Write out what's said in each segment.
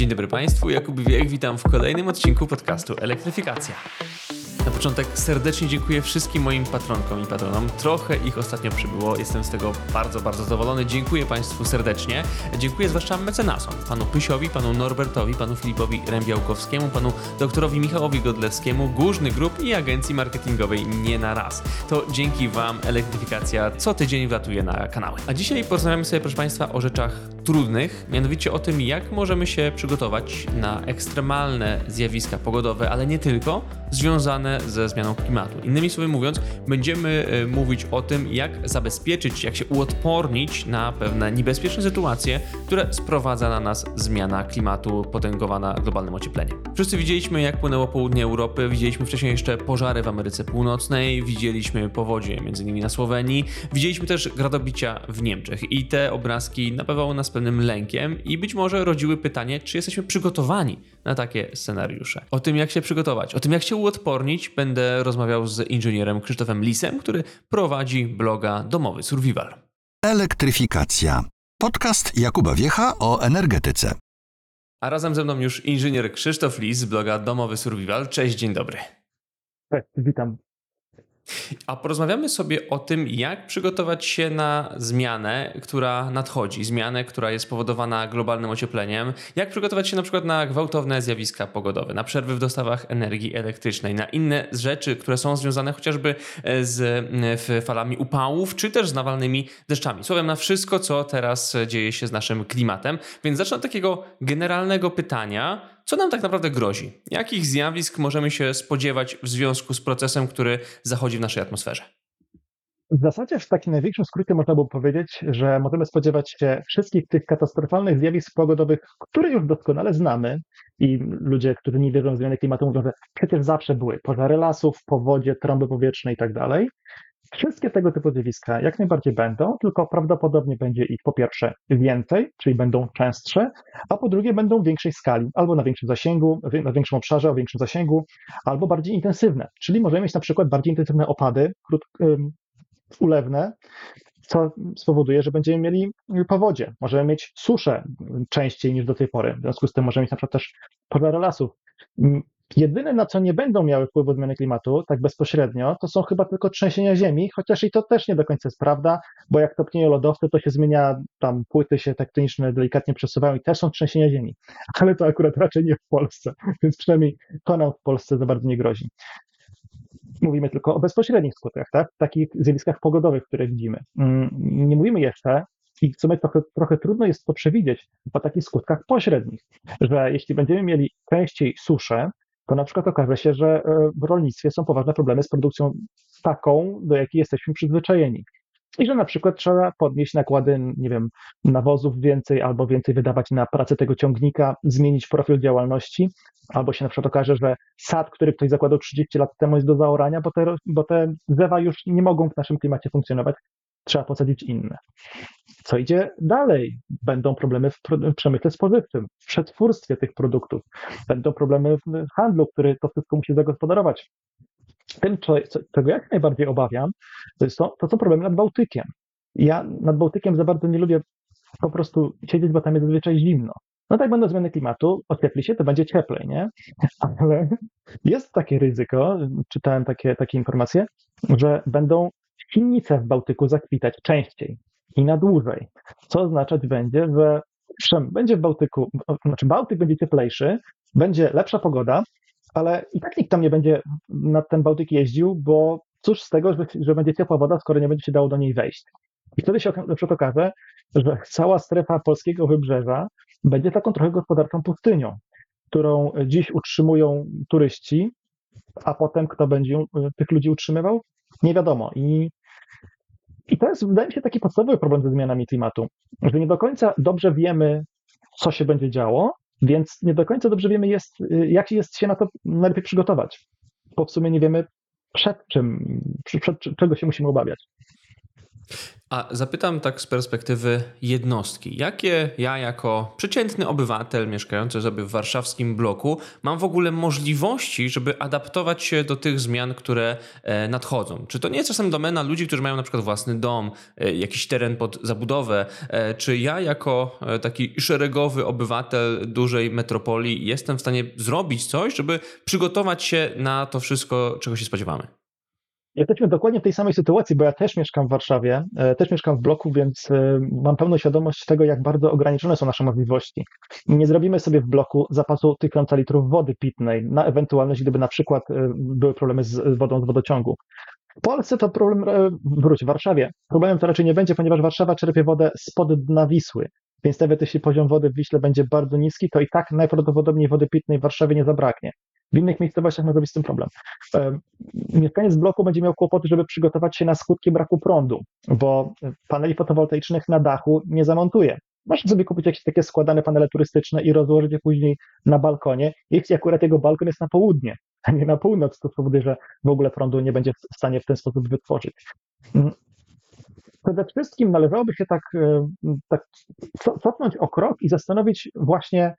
Dzień dobry Państwu, Jakub Wiech, witam w kolejnym odcinku podcastu Elektryfikacja. Na początek serdecznie dziękuję wszystkim moim patronkom i patronom. Trochę ich ostatnio przybyło, jestem z tego bardzo, bardzo zadowolony. Dziękuję Państwu serdecznie. Dziękuję zwłaszcza mecenasom, panu Pysiowi, panu Norbertowi, panu Filipowi Rębiałkowskiemu, panu doktorowi Michałowi Godlewskiemu, Górny Grup i agencji marketingowej Nie na raz. To dzięki Wam elektryfikacja co tydzień wlatuje na kanały. A dzisiaj porozmawiamy sobie, proszę Państwa, o rzeczach trudnych, mianowicie o tym, jak możemy się przygotować na ekstremalne zjawiska pogodowe, ale nie tylko, związane ze zmianą klimatu. Innymi słowy mówiąc, będziemy e, mówić o tym, jak zabezpieczyć, jak się uodpornić na pewne niebezpieczne sytuacje, które sprowadza na nas zmiana klimatu potęgowana globalnym ociepleniem. Wszyscy widzieliśmy, jak płynęło południe Europy, widzieliśmy wcześniej jeszcze pożary w Ameryce Północnej, widzieliśmy powodzie m.in. na Słowenii, widzieliśmy też gradobicia w Niemczech i te obrazki napawały nas pewnym lękiem i być może rodziły pytanie, czy jesteśmy przygotowani na takie scenariusze. O tym, jak się przygotować, o tym, jak się uodpornić, będę rozmawiał z inżynierem Krzysztofem Lisem, który prowadzi bloga Domowy Survival. Elektryfikacja. Podcast Jakuba Wiecha o energetyce. A razem ze mną już inżynier Krzysztof Lis z bloga Domowy Survival. Cześć, dzień dobry. Cześć, witam. A porozmawiamy sobie o tym, jak przygotować się na zmianę, która nadchodzi, zmianę, która jest spowodowana globalnym ociepleniem. Jak przygotować się na przykład na gwałtowne zjawiska pogodowe, na przerwy w dostawach energii elektrycznej, na inne rzeczy, które są związane chociażby e, z falami upałów, czy też z nawalnymi deszczami. Słowem, na wszystko, co teraz dzieje się z naszym klimatem. Więc zacznę od takiego generalnego pytania co nam tak naprawdę grozi? Jakich zjawisk możemy się spodziewać w związku z procesem, który zachodzi w naszej atmosferze? W zasadzie w takim największym skrócie można by powiedzieć, że możemy spodziewać się wszystkich tych katastrofalnych zjawisk pogodowych, które już doskonale znamy i ludzie, którzy nie wierzą w zmiany klimatu mówią, że przecież zawsze były pożary lasów, powodzie, trąby powietrzne i tak dalej. Wszystkie tego typu zjawiska jak najbardziej będą, tylko prawdopodobnie będzie ich po pierwsze więcej, czyli będą częstsze, a po drugie będą w większej skali, albo na większym zasięgu, na większym obszarze, o większym zasięgu, albo bardziej intensywne. Czyli możemy mieć na przykład bardziej intensywne opady krót, ulewne, co spowoduje, że będziemy mieli powodzie. Możemy mieć suszę częściej niż do tej pory. W związku z tym możemy mieć na przykład też pożary lasów. Jedyne, na co nie będą miały wpływu zmiany klimatu, tak bezpośrednio, to są chyba tylko trzęsienia ziemi, chociaż i to też nie do końca jest prawda, bo jak topnieją lodowce, to się zmienia, tam płyty się tektoniczne delikatnie przesuwają i też są trzęsienia ziemi. Ale to akurat raczej nie w Polsce, więc przynajmniej to nam w Polsce za bardzo nie grozi. Mówimy tylko o bezpośrednich skutkach, tak? takich zjawiskach pogodowych, które widzimy. Mm, nie mówimy jeszcze i w sumie trochę, trochę trudno jest to przewidzieć po takich skutkach pośrednich, że jeśli będziemy mieli częściej suszę, to na przykład okaże się, że e, w rolnictwie są poważne problemy z produkcją taką, do jakiej jesteśmy przyzwyczajeni. I że na przykład trzeba podnieść nakłady, nie wiem, nawozów więcej albo więcej wydawać na pracę tego ciągnika, zmienić profil działalności, albo się na przykład okaże, że sad, który ktoś zakładał 30 lat temu jest do zaorania, bo te, bo te drzewa już nie mogą w naszym klimacie funkcjonować, trzeba posadzić inne. Co idzie dalej? Będą problemy w przemyśle spożywczym, w przetwórstwie tych produktów, będą problemy w handlu, który to wszystko musi zagospodarować. Tym, czego jak najbardziej obawiam, to, to, to są problemy nad Bałtykiem. Ja nad Bałtykiem za bardzo nie lubię po prostu siedzieć, bo tam jest zazwyczaj zimno. No tak będą zmiany klimatu, ociepli się, to będzie cieplej, nie? Ale jest takie ryzyko, czytałem takie, takie informacje, że będą Winnice w Bałtyku zakwitać częściej i na dłużej, co oznaczać będzie, że będzie w Bałtyku, znaczy Bałtyk będzie cieplejszy, będzie lepsza pogoda, ale i tak nikt tam nie będzie na ten Bałtyk jeździł, bo cóż z tego, że, że będzie ciepła woda, skoro nie będzie się dało do niej wejść. I wtedy się na przykład okaże, że cała strefa polskiego wybrzeża będzie taką trochę gospodarczą pustynią, którą dziś utrzymują turyści, a potem kto będzie tych ludzi utrzymywał? Nie wiadomo. I i to jest, wydaje mi się, taki podstawowy problem ze zmianami klimatu, że nie do końca dobrze wiemy, co się będzie działo, więc nie do końca dobrze wiemy, jest, jak jest się na to najlepiej przygotować. Bo w sumie nie wiemy, przed czym, przed czego się musimy obawiać. A zapytam tak z perspektywy jednostki. Jakie ja, jako przeciętny obywatel mieszkający sobie w warszawskim bloku, mam w ogóle możliwości, żeby adaptować się do tych zmian, które e, nadchodzą? Czy to nie jest czasem domena ludzi, którzy mają na przykład własny dom, e, jakiś teren pod zabudowę? E, czy ja, jako taki szeregowy obywatel dużej metropolii, jestem w stanie zrobić coś, żeby przygotować się na to wszystko, czego się spodziewamy? Jesteśmy dokładnie w tej samej sytuacji, bo ja też mieszkam w Warszawie, e, też mieszkam w bloku, więc e, mam pełną świadomość tego, jak bardzo ograniczone są nasze możliwości. Nie zrobimy sobie w bloku zapasu tysiąca litrów wody pitnej na ewentualność, gdyby na przykład e, były problemy z wodą z wodociągu. W Polsce to problem, wróć, w Warszawie. Problemem to raczej nie będzie, ponieważ Warszawa czerpie wodę spod dna Wisły. Więc nawet jeśli poziom wody w Wiśle będzie bardzo niski, to i tak najprawdopodobniej wody pitnej w Warszawie nie zabraknie. W innych miejscowościach może być z tym problem. Mieszkaniec bloku będzie miał kłopoty, żeby przygotować się na skutki braku prądu, bo paneli fotowoltaicznych na dachu nie zamontuje. Można sobie kupić jakieś takie składane panele turystyczne i rozłożyć je później na balkonie, jeśli akurat jego balkon jest na południe, a nie na północ, to spowoduje, że w ogóle prądu nie będzie w stanie w ten sposób wytworzyć. Mm. Przede wszystkim należałoby się tak, tak cofnąć o krok i zastanowić właśnie,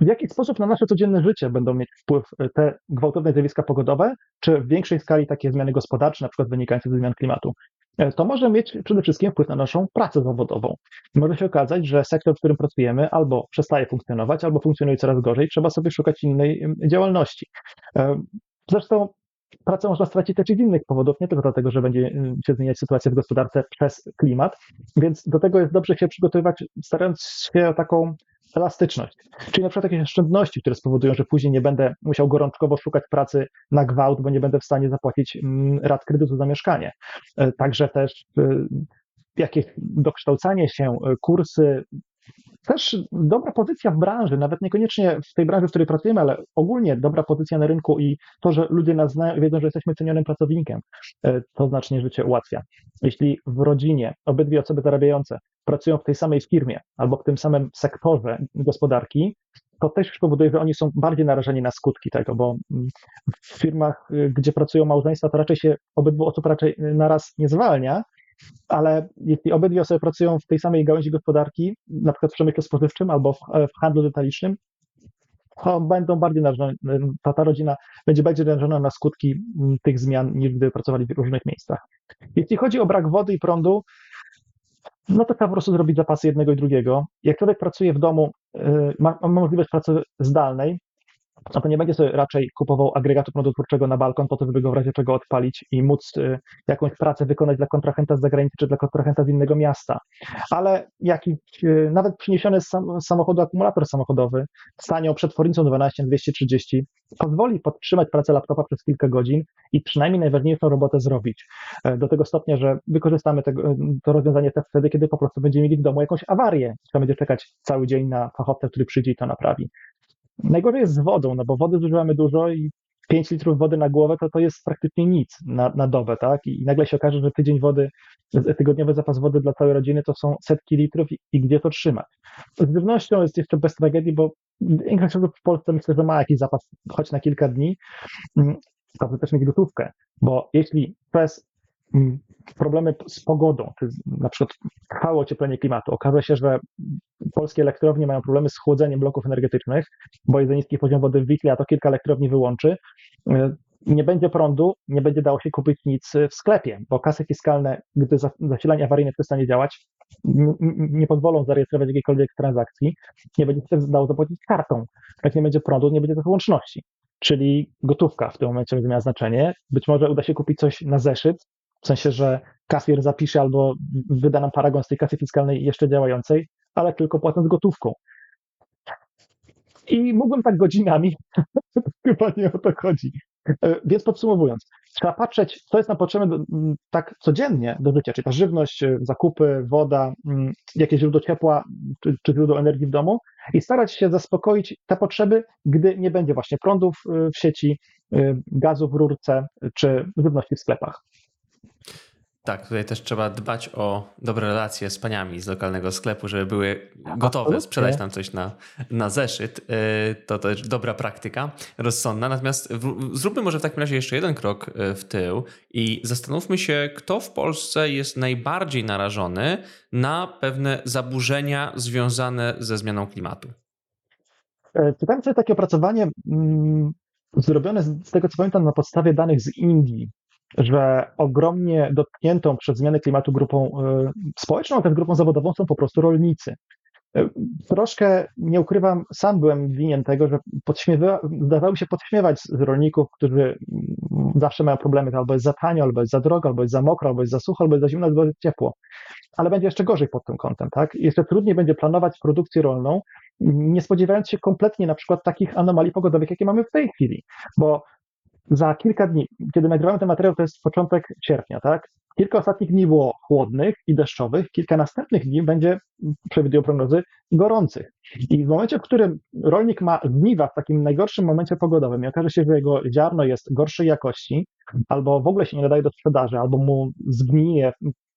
w jaki sposób na nasze codzienne życie będą mieć wpływ e, te gwałtowne zjawiska pogodowe, czy w większej skali takie zmiany gospodarcze, na przykład wynikające ze zmian klimatu? E, to może mieć przede wszystkim wpływ na naszą pracę zawodową. Może się okazać, że sektor, w którym pracujemy, albo przestaje funkcjonować, albo funkcjonuje coraz gorzej, trzeba sobie szukać innej działalności. E, zresztą pracę można stracić też z innych powodów, nie tylko dlatego, że będzie się zmieniać sytuacja w gospodarce przez klimat, więc do tego jest dobrze się przygotowywać, starając się o taką elastyczność. Czyli na przykład jakieś oszczędności, które spowodują, że później nie będę musiał gorączkowo szukać pracy na gwałt, bo nie będę w stanie zapłacić mm, rat kredytu za mieszkanie. E, także też e, jakieś dokształcanie się, e, kursy, też dobra pozycja w branży, nawet niekoniecznie w tej branży, w której pracujemy, ale ogólnie dobra pozycja na rynku i to, że ludzie nas znają i wiedzą, że jesteśmy cenionym pracownikiem, to znacznie życie ułatwia. Jeśli w rodzinie obydwie osoby zarabiające pracują w tej samej firmie albo w tym samym sektorze gospodarki, to też już powoduje, że oni są bardziej narażeni na skutki tego, bo w firmach, gdzie pracują małżeństwa, to raczej się obydwu osób raczej naraz nie zwalnia, ale jeśli obydwie osoby pracują w tej samej gałęzi gospodarki, na przykład w przemyśle spożywczym albo w, w handlu detalicznym, to będą bardziej narażone, ta, ta rodzina będzie bardziej narażona na skutki tych zmian, niż gdyby pracowali w różnych miejscach. Jeśli chodzi o brak wody i prądu, no to trzeba po prostu zrobić zapasy jednego i drugiego. Jak człowiek pracuje w domu, y, ma, ma możliwość pracy zdalnej, no to nie będzie sobie raczej kupował agregatu prądotwórczego na balkon po to, żeby go w razie czego odpalić i móc y, jakąś pracę wykonać dla kontrahenta z zagranicy czy dla kontrahenta z innego miasta. Ale jakiś, y, nawet przyniesiony z samochodu akumulator samochodowy z tanią przetwornicą 12230 pozwoli podtrzymać pracę laptopa przez kilka godzin i przynajmniej najważniejszą robotę zrobić. E, do tego stopnia, że wykorzystamy tego, to rozwiązanie wtedy, kiedy po prostu będziemy mieli w domu jakąś awarię. Trzeba będzie czekać cały dzień na fachowca, który przyjdzie i to naprawi. Najgorzej jest z wodą, no bo wody zużywamy dużo i 5 litrów wody na głowę to, to jest praktycznie nic na, na dobę, tak? I nagle się okaże, że tydzień wody, tygodniowy zapas wody dla całej rodziny to są setki litrów i, i gdzie to trzymać. Z żywnością jest jeszcze bez tragedii, bo większość osób w Polsce myślę, że ma jakiś zapas choć na kilka dni. Trzeba też mieć gotówkę, bo jeśli przez mm, problemy z pogodą, na przykład trwałe ocieplenie klimatu. Okaże się, że polskie elektrownie mają problemy z chłodzeniem bloków energetycznych, bo jest za niski poziom wody w Wikli, a to kilka elektrowni wyłączy. Nie będzie prądu, nie będzie dało się kupić nic w sklepie, bo kasy fiskalne, gdy zasilanie awaryjne przestanie działać, nie pozwolą zarejestrować jakiejkolwiek transakcji, nie będzie się dało zapłacić kartą. Jak nie będzie prądu, nie będzie też łączności. Czyli gotówka w tym momencie będzie miała znaczenie. Być może uda się kupić coś na zeszyt, w sensie, że kasjer zapisze albo wyda nam paragon z tej kasy fiskalnej jeszcze działającej, ale tylko płacąc gotówką. I mógłbym tak godzinami, chyba nie o to chodzi. E, więc podsumowując, trzeba patrzeć, co jest na potrzeby tak codziennie do życia, czyli ta żywność, e, zakupy, woda, jakieś źródło ciepła czy, czy źródło energii w domu i starać się zaspokoić te potrzeby, gdy nie będzie właśnie prądów e, w sieci, gazu w rurce czy żywności w sklepach. Tak, tutaj też trzeba dbać o dobre relacje z paniami z lokalnego sklepu, żeby były gotowe sprzedać nam coś na, na zeszyt. Y, to też dobra praktyka, rozsądna. Natomiast zróbmy może w takim razie jeszcze jeden krok y, w tył i zastanówmy się, kto w Polsce jest najbardziej narażony na pewne zaburzenia związane ze zmianą klimatu. E, czytałem sobie takie opracowanie mm, zrobione z, z tego, co pamiętam, na podstawie danych z Indii, że ogromnie dotkniętą przez zmianę klimatu grupą y, społeczną, a też grupą zawodową są po prostu rolnicy. Y, troszkę, nie ukrywam, sam byłem winien tego, że zdawały się podśmiewać z rolników, którzy mm, zawsze mają problemy, albo jest za tanio, albo jest za drogo, albo jest za mokro, albo jest za sucho, albo jest za zimno, albo jest ciepło. Ale będzie jeszcze gorzej pod tym kątem, tak? Jeszcze trudniej będzie planować produkcję rolną, nie spodziewając się kompletnie na przykład takich anomalii pogodowych, jakie mamy w tej chwili, bo za kilka dni, kiedy nagrywamy ten materiał, to jest początek sierpnia, tak? Kilka ostatnich dni było chłodnych i deszczowych, kilka następnych dni będzie, przewidują prognozy, gorących. I w momencie, w którym rolnik ma żniwa w takim najgorszym momencie pogodowym i okaże się, że jego ziarno jest gorszej jakości, albo w ogóle się nie nadaje do sprzedaży, albo mu zgnije,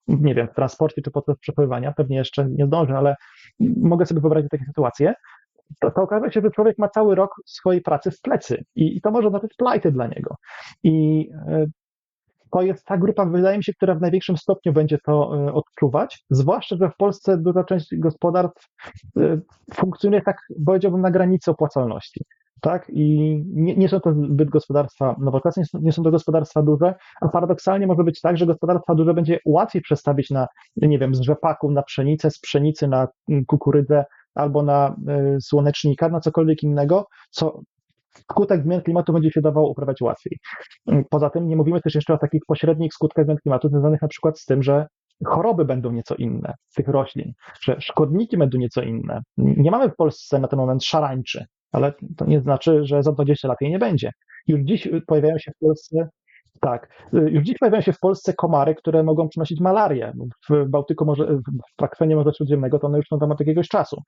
nie wiem, w transporcie czy podczas przepływania, pewnie jeszcze nie zdąży, ale mogę sobie wyobrazić takie sytuacje, to, to okazuje się, że człowiek ma cały rok swojej pracy w plecy i, i to może oznaczać plajty dla niego. I e, to jest ta grupa, wydaje mi się, która w największym stopniu będzie to e, odczuwać, zwłaszcza, że w Polsce duża część gospodarstw e, funkcjonuje tak, powiedziałbym, na granicy opłacalności. Tak? I nie, nie są to zbyt gospodarstwa nowoczesne, nie są to gospodarstwa duże, a paradoksalnie może być tak, że gospodarstwa duże będzie łatwiej przestawić na, nie wiem, z rzepaku na pszenicę, z pszenicy na kukurydzę, albo na y, słonecznika, na cokolwiek innego, co skutek zmian klimatu będzie się dawało uprawiać łatwiej. Poza tym nie mówimy też jeszcze o takich pośrednich skutkach zmian klimatu związanych na przykład z tym, że choroby będą nieco inne tych roślin, że szkodniki będą nieco inne. Nie mamy w Polsce na ten moment szarańczy, ale to nie znaczy, że za 20 lat jej nie będzie. Już dziś pojawiają się w Polsce tak. Y, już dziś pojawiają się w Polsce komary, które mogą przynosić malarię. W Bałtyku, może, w akwenie Morza Śródziemnego to one już są tam od jakiegoś czasu.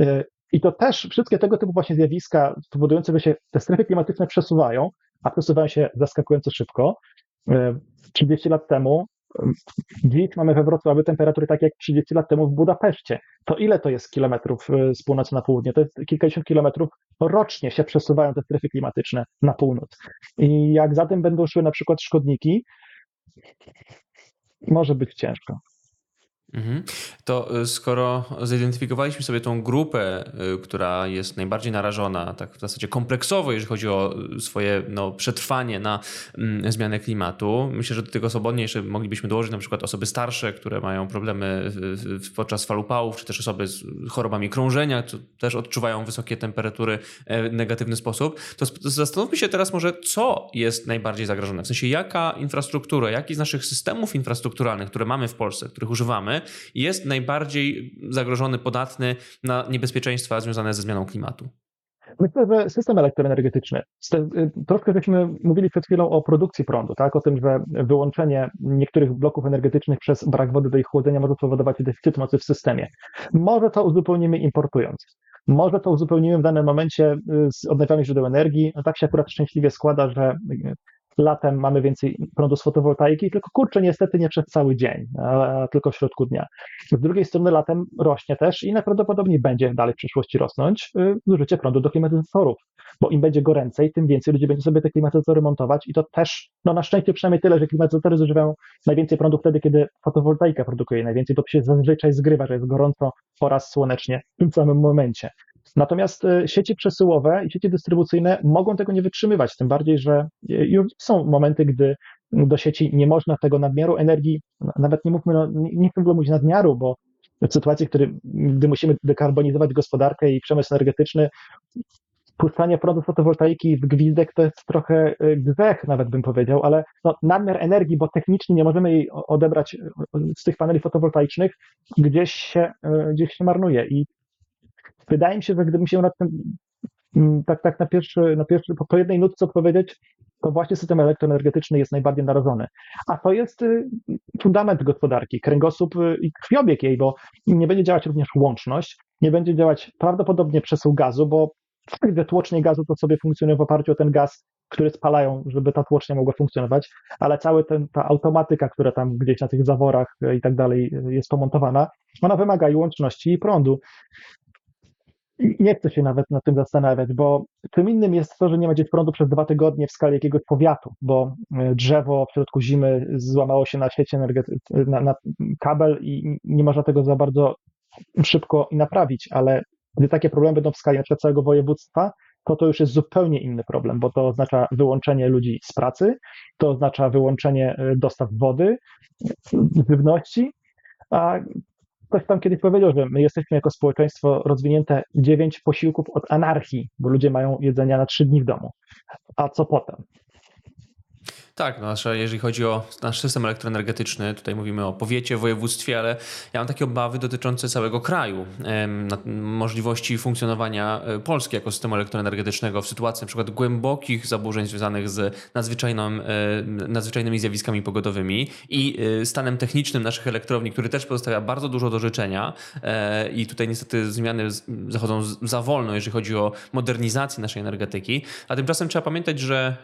Y, I to też wszystkie tego typu właśnie zjawiska powodujące, że się te strefy klimatyczne przesuwają, a przesuwają się zaskakująco szybko. 30 y, lat temu Dziś mamy we Wrocławiu temperatury takie jak 30 lat temu w Budapeszcie. To ile to jest kilometrów y, z północy na południe? To jest kilkadziesiąt kilometrów rocznie się przesuwają te strefy klimatyczne na północ. I jak za tym będą szły na przykład szkodniki, może być ciężko. Mhm. To y, skoro zidentyfikowaliśmy sobie tą grupę, y, która jest najbardziej narażona, tak w zasadzie kompleksowo, jeżeli chodzi o swoje no, przetrwanie na mm, zmianę klimatu, myślę, że do tych osób jeszcze moglibyśmy dołożyć na przykład osoby starsze, które mają problemy podczas fal upałów, czy też osoby z chorobami krążenia, co też odczuwają wysokie temperatury e, w negatywny sposób. To zastanówmy się teraz może, co jest najbardziej zagrożone. W sensie, jaka infrastruktura, jaki z naszych systemów infrastrukturalnych, które mamy w Polsce, których używamy, jest najbardziej zagrożony, podatny na niebezpieczeństwa związane ze zmianą klimatu? Myślę, że system elektroenergetyczny. Troszkę żeśmy mówili przed chwilą o produkcji prądu, tak? o tym, że wyłączenie niektórych bloków energetycznych przez brak wody do ich chłodzenia może spowodować deficyt mocy w systemie. Może to uzupełnimy importując. Może to uzupełnimy w danym momencie z odnawialnych źródeł energii. No tak się akurat szczęśliwie składa, że latem mamy więcej prądu z fotowoltaiki, tylko kurczę, niestety nie przez cały dzień, tylko w środku dnia. Z drugiej strony latem rośnie też i najprawdopodobniej będzie dalej w przyszłości rosnąć y, zużycie prądu do klimatyzatorów, bo im będzie goręcej, tym więcej ludzi będzie sobie te klimatyzatory montować i to też, no na szczęście przynajmniej tyle, że klimatyzatory zużywają najwięcej prądu wtedy, kiedy fotowoltaika produkuje najwięcej, bo to się zazwyczaj zgrywa, że jest gorąco oraz słonecznie w tym samym momencie. Natomiast e, sieci przesyłowe i sieci dystrybucyjne mogą tego nie wytrzymywać, tym bardziej, że e, już są momenty, gdy do sieci nie można tego nadmiaru energii, nawet nie mówmy, no, nie chcę w mówić nadmiaru, bo w sytuacji, który, gdy musimy dekarbonizować gospodarkę i przemysł energetyczny, puszczanie prądu fotowoltaiki w gwizdek to jest trochę e, grzech, nawet bym powiedział, ale no, nadmiar energii, bo technicznie nie możemy jej odebrać z tych paneli fotowoltaicznych, gdzieś się, gdzieś się marnuje. I wydaje mi się, że gdybym się nad tym mm, tak, tak na pierwszy, na pierwszy, po jednej nutce odpowiedzieć, to właśnie system elektroenergetyczny jest najbardziej narażony. A to jest y, fundament gospodarki, kręgosłup y, i krwiobieg jej, bo nie będzie działać również łączność, nie będzie działać prawdopodobnie przesył gazu, bo fakt, że tłocznie gazu to sobie funkcjonuje w oparciu o ten gaz, który spalają, żeby ta tłocznia mogła funkcjonować, ale cała ta automatyka, która tam gdzieś na tych zaworach i tak dalej jest pomontowana, ona wymaga i łączności i prądu. Nie chcę się nawet nad tym zastanawiać, bo czym innym jest to, że nie ma gdzieś prądu przez dwa tygodnie w skali jakiegoś powiatu, bo e, drzewo w środku zimy złamało się na sieci energetycznej, na, na kabel i nie można tego za bardzo szybko naprawić, ale gdy takie problemy będą w skali na całego województwa, to to już jest zupełnie inny problem, bo to oznacza wyłączenie ludzi z pracy, to oznacza wyłączenie e, dostaw wody, żywności, a ktoś tam kiedyś powiedział, że my jesteśmy jako społeczeństwo rozwinięte dziewięć posiłków od anarchii, bo ludzie mają jedzenia na trzy dni w domu. A co potem? Tak, no, jeżeli chodzi o nasz system elektroenergetyczny, tutaj mówimy o powiecie, województwie, ale ja mam takie obawy dotyczące całego kraju, możliwości funkcjonowania e, Polski jako systemu elektroenergetycznego w sytuacji przykład głębokich zaburzeń związanych z e, nadzwyczajnymi zjawiskami pogodowymi i e, stanem technicznym naszych elektrowni, który też pozostawia bardzo dużo do życzenia i tutaj niestety zmiany zachodzą za wolno, jeżeli chodzi o modernizację naszej energetyki, a tymczasem trzeba pamiętać, że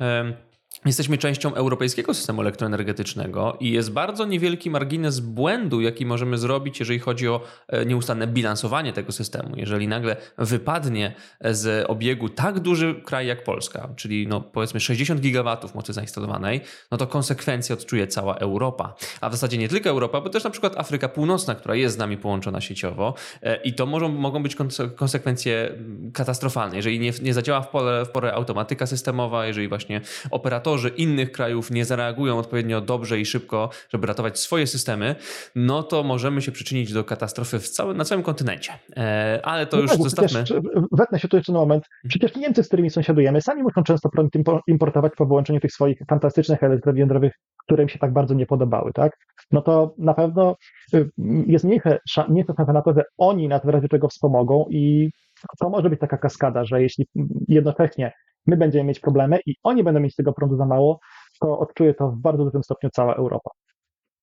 Jesteśmy częścią europejskiego systemu elektroenergetycznego i jest bardzo niewielki margines błędu, jaki możemy zrobić, jeżeli chodzi o e, nieustanne bilansowanie tego systemu. Jeżeli nagle wypadnie z obiegu tak duży kraj jak Polska, czyli no powiedzmy 60 gigawatów mocy zainstalowanej, no to konsekwencje odczuje cała Europa. A w zasadzie nie tylko Europa, bo też na przykład Afryka Północna, która jest z nami połączona sieciowo e, i to mogą, mogą być konsekwencje katastrofalne. Jeżeli nie, nie zadziała w, pole, w porę automatyka systemowa, jeżeli właśnie operator operatorzy innych krajów nie zareagują odpowiednio dobrze i szybko, żeby ratować swoje systemy, no to możemy się przyczynić do katastrofy w całym, na całym kontynencie. E, ale to no już tak, zostawmy. wetnę się tu jeszcze na moment. Przecież Niemcy, z którymi sąsiadujemy, sami muszą często prąd importować po wyłączeniu tych swoich fantastycznych elektrowni jądrowych, które im się tak bardzo nie podobały, tak? No to na pewno y, jest mniejsze, mniejsza szansa na to, że oni nas w razie czego wspomogą i to może być taka kaskada, że jeśli jednocześnie my będziemy mieć problemy i oni będą mieć tego prądu za mało, to odczuje to w bardzo dużym stopniu cała Europa.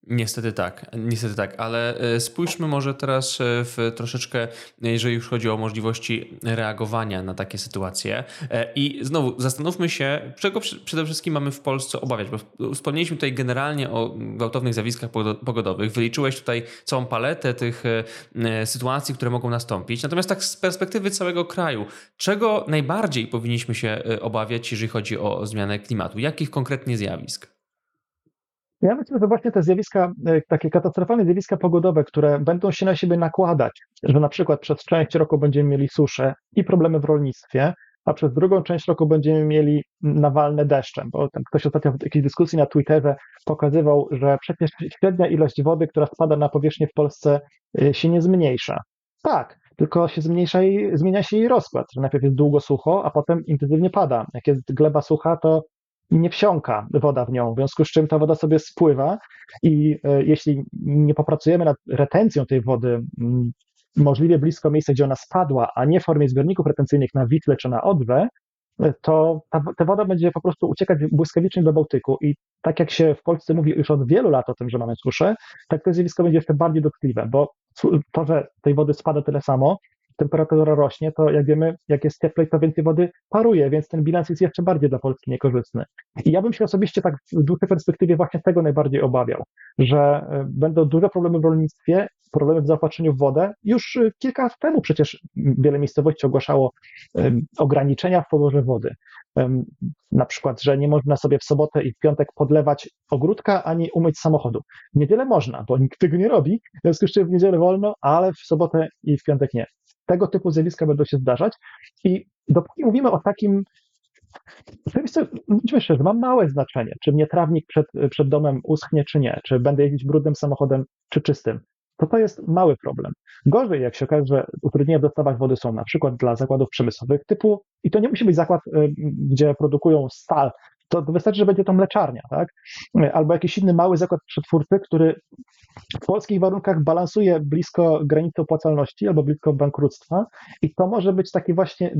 Niestety tak, niestety tak, ale e, spójrzmy może teraz e, w troszeczkę, jeżeli już chodzi o możliwości reagowania na takie sytuacje. E, I znowu zastanówmy się, czego przede wszystkim mamy w Polsce obawiać, bo wspomnieliśmy tutaj generalnie o gwałtownych zjawiskach pogodowych, wyliczyłeś tutaj całą paletę tych sytuacji, które mogą nastąpić. Natomiast tak z perspektywy całego kraju, czego najbardziej powinniśmy się obawiać, jeżeli chodzi o zmianę klimatu? Jakich konkretnie zjawisk? Ja myślę, że właśnie te zjawiska, e, takie katastrofalne zjawiska pogodowe, które będą się na siebie nakładać, że na przykład przez część roku będziemy mieli suszę i problemy w rolnictwie, a przez drugą część roku będziemy mieli nawalne deszczem, bo ktoś ostatnio w jakiejś dyskusji na Twitterze pokazywał, że przecież średnia ilość wody, która spada na powierzchnię w Polsce e, się nie zmniejsza. Tak, tylko się zmniejsza i zmienia się jej rozkład, najpierw jest długo sucho, a potem intensywnie pada. Jak jest gleba sucha, to nie wsiąka woda w nią, w związku z czym ta woda sobie spływa i e, jeśli nie popracujemy nad retencją tej wody możliwie blisko miejsca, gdzie ona spadła, a nie w formie zbiorników retencyjnych na Witle czy na Odwę, e, to ta, ta, woda będzie po prostu uciekać błyskawicznie do Bałtyku. I tak jak się w Polsce mówi już od wielu lat o tym, że mamy suszę, tak to zjawisko będzie jeszcze bardziej dotkliwe, bo to, że tej wody spada tyle samo, temperatura rośnie, to jak wiemy, jak jest cieplej, to więcej wody paruje, więc ten bilans jest jeszcze bardziej dla Polski niekorzystny. I ja bym się osobiście tak w dłuższej perspektywie właśnie tego najbardziej obawiał, że e, będą duże problemy w rolnictwie, problemy w zaopatrzeniu w wodę. Już e, kilka lat temu przecież wiele miejscowości ogłaszało ograniczenia w poborze wody. Na przykład, że nie można sobie w sobotę i w piątek podlewać ogródka ani umyć samochodu. W niedzielę można, bo nikt tego nie robi, w związku z czym w niedzielę wolno, ale w sobotę i w piątek nie tego typu zjawiska będą się zdarzać. I dopóki mówimy o takim Oczywiście, bądźmy szczerzy, ma małe znaczenie, czy mnie trawnik przed, przed domem uschnie, czy nie, czy będę jeździć brudnym samochodem, czy czystym. To to jest mały problem. Gorzej, jak się okaże, że utrudnienia w dostawach wody są na przykład dla zakładów przemysłowych typu, i to nie musi być zakład, y, gdzie produkują stal, to wystarczy, że będzie to mleczarnia, tak? Albo jakiś inny mały zakład przetwórczy, który w polskich warunkach balansuje blisko granicy opłacalności albo blisko bankructwa i to może być taki właśnie,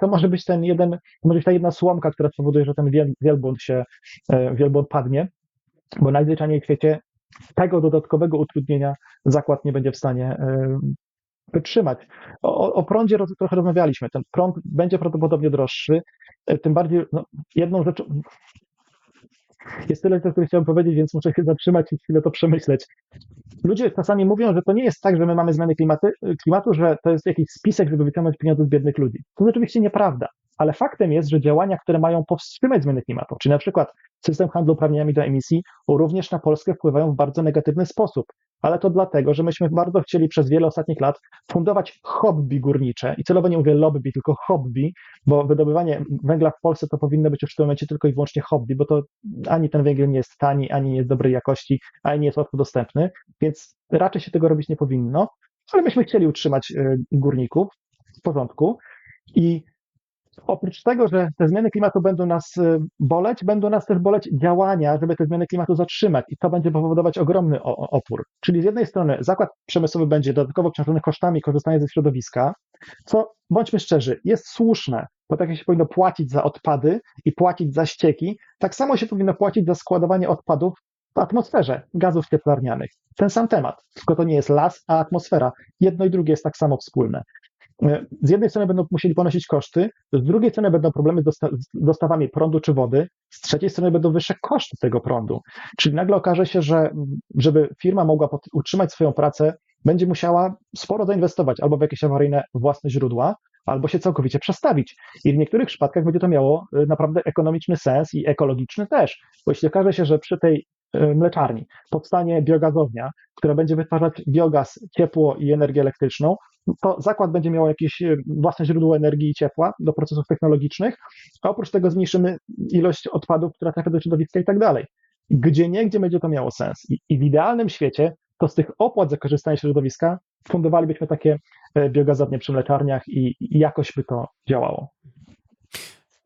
to może być ten jeden, może być ta jedna słomka, która spowoduje, że ten wielbłąd się, e, wielbłąd padnie, bo najzwyczajniej w świecie tego dodatkowego utrudnienia zakład nie będzie w stanie e, wytrzymać. O, o prądzie trochę rozmawialiśmy. Ten prąd będzie prawdopodobnie droższy. E, tym bardziej no, jedną rzeczą. Jest tyle, co chciałem powiedzieć, więc muszę się zatrzymać i chwilę to przemyśleć. Ludzie czasami mówią, że to nie jest tak, że my mamy zmiany klimaty, klimatu, że to jest jakiś spisek, żeby wyciągnąć pieniądze z biednych ludzi. To oczywiście nieprawda, ale faktem jest, że działania, które mają powstrzymać zmiany klimatu, czyli na przykład system handlu uprawnieniami do emisji, również na Polskę wpływają w bardzo negatywny sposób. Ale to dlatego, że myśmy bardzo chcieli przez wiele ostatnich lat fundować hobby górnicze. I celowo nie mówię lobby, tylko hobby, bo wydobywanie węgla w Polsce to powinno być już w tym momencie tylko i wyłącznie hobby, bo to ani ten węgiel nie jest tani, ani nie jest dobrej jakości, ani nie jest łatwo dostępny, więc raczej się tego robić nie powinno, ale myśmy chcieli utrzymać y, górników w porządku i oprócz tego, że te zmiany klimatu będą nas y, boleć, będą nas też boleć działania, żeby te zmiany klimatu zatrzymać i to będzie powodować ogromny opór. Czyli z jednej strony zakład przemysłowy będzie dodatkowo obciążony kosztami korzystania ze środowiska, co bądźmy szczerzy, jest słuszne, bo tak jak się powinno płacić za odpady i płacić za ścieki, tak samo się powinno płacić za składowanie odpadów w atmosferze gazów cieplarnianych. Ten sam temat, tylko to nie jest las, a atmosfera. Jedno i drugie jest tak samo wspólne. Z jednej strony będą musieli ponosić koszty, z drugiej strony będą problemy z dostawami prądu czy wody, z trzeciej strony będą wyższe koszty tego prądu. Czyli nagle okaże się, że żeby firma mogła utrzymać swoją pracę, będzie musiała sporo zainwestować albo w jakieś awaryjne własne źródła, albo się całkowicie przestawić. I w niektórych przypadkach będzie to miało y, naprawdę ekonomiczny sens i ekologiczny też. Bo jeśli okaże się, że przy tej y, mleczarni powstanie biogazownia, która będzie wytwarzać biogaz, ciepło i energię elektryczną, to zakład będzie miał jakieś e, własne źródło energii i ciepła do procesów technologicznych, a oprócz tego zmniejszymy ilość odpadów, która trafia do środowiska i tak dalej. Gdzie nie, gdzie będzie to miało sens. I, I, w idealnym świecie to z tych opłat za korzystanie środowiska fundowalibyśmy takie e, biogazownie przy mleczarniach i, i jakoś by to działało.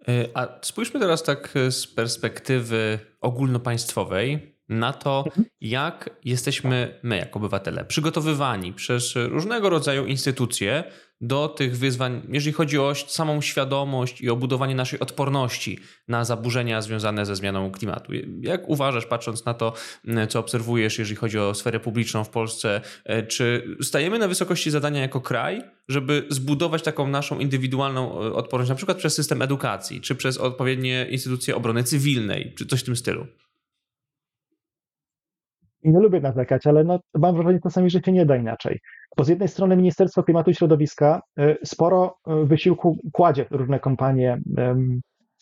E, a spójrzmy teraz tak z perspektywy ogólnopaństwowej na to, mhm. jak jesteśmy my, jako obywatele, przygotowywani przez różnego rodzaju instytucje do tych wyzwań, jeżeli chodzi o samą świadomość i o budowanie naszej odporności na zaburzenia związane ze zmianą klimatu. Jak uważasz, patrząc na to, co obserwujesz, jeżeli chodzi o sferę publiczną w Polsce, e, czy stajemy na wysokości zadania jako kraj, żeby zbudować taką naszą indywidualną e, odporność, na przykład przez system edukacji, czy przez odpowiednie instytucje obrony cywilnej, czy coś w tym stylu? Nie lubię narzekać, ale no, mam wrażenie czasami, że się nie da inaczej. Bo z jednej strony Ministerstwo Klimatu i Środowiska y, sporo y, wysiłku kładzie w różne kompanie,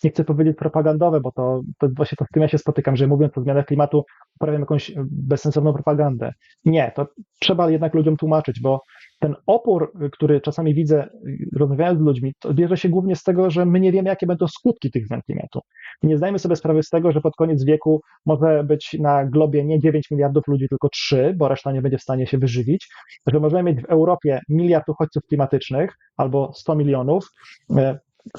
nie chcę powiedzieć propagandowe, bo to, to właśnie to z tym ja się spotykam, że mówiąc o zmianach klimatu, uprawiam jakąś bezsensowną propagandę. Nie, to trzeba jednak ludziom tłumaczyć, bo ten opór, który czasami widzę, rozmawiając z ludźmi, to bierze się głównie z tego, że my nie wiemy, jakie będą skutki tych zmian klimatu. Nie zdajemy sobie sprawy z tego, że pod koniec wieku może być na globie nie 9 miliardów ludzi, tylko 3, bo reszta nie będzie w stanie się wyżywić, że możemy mieć w Europie miliard uchodźców klimatycznych albo 100 milionów,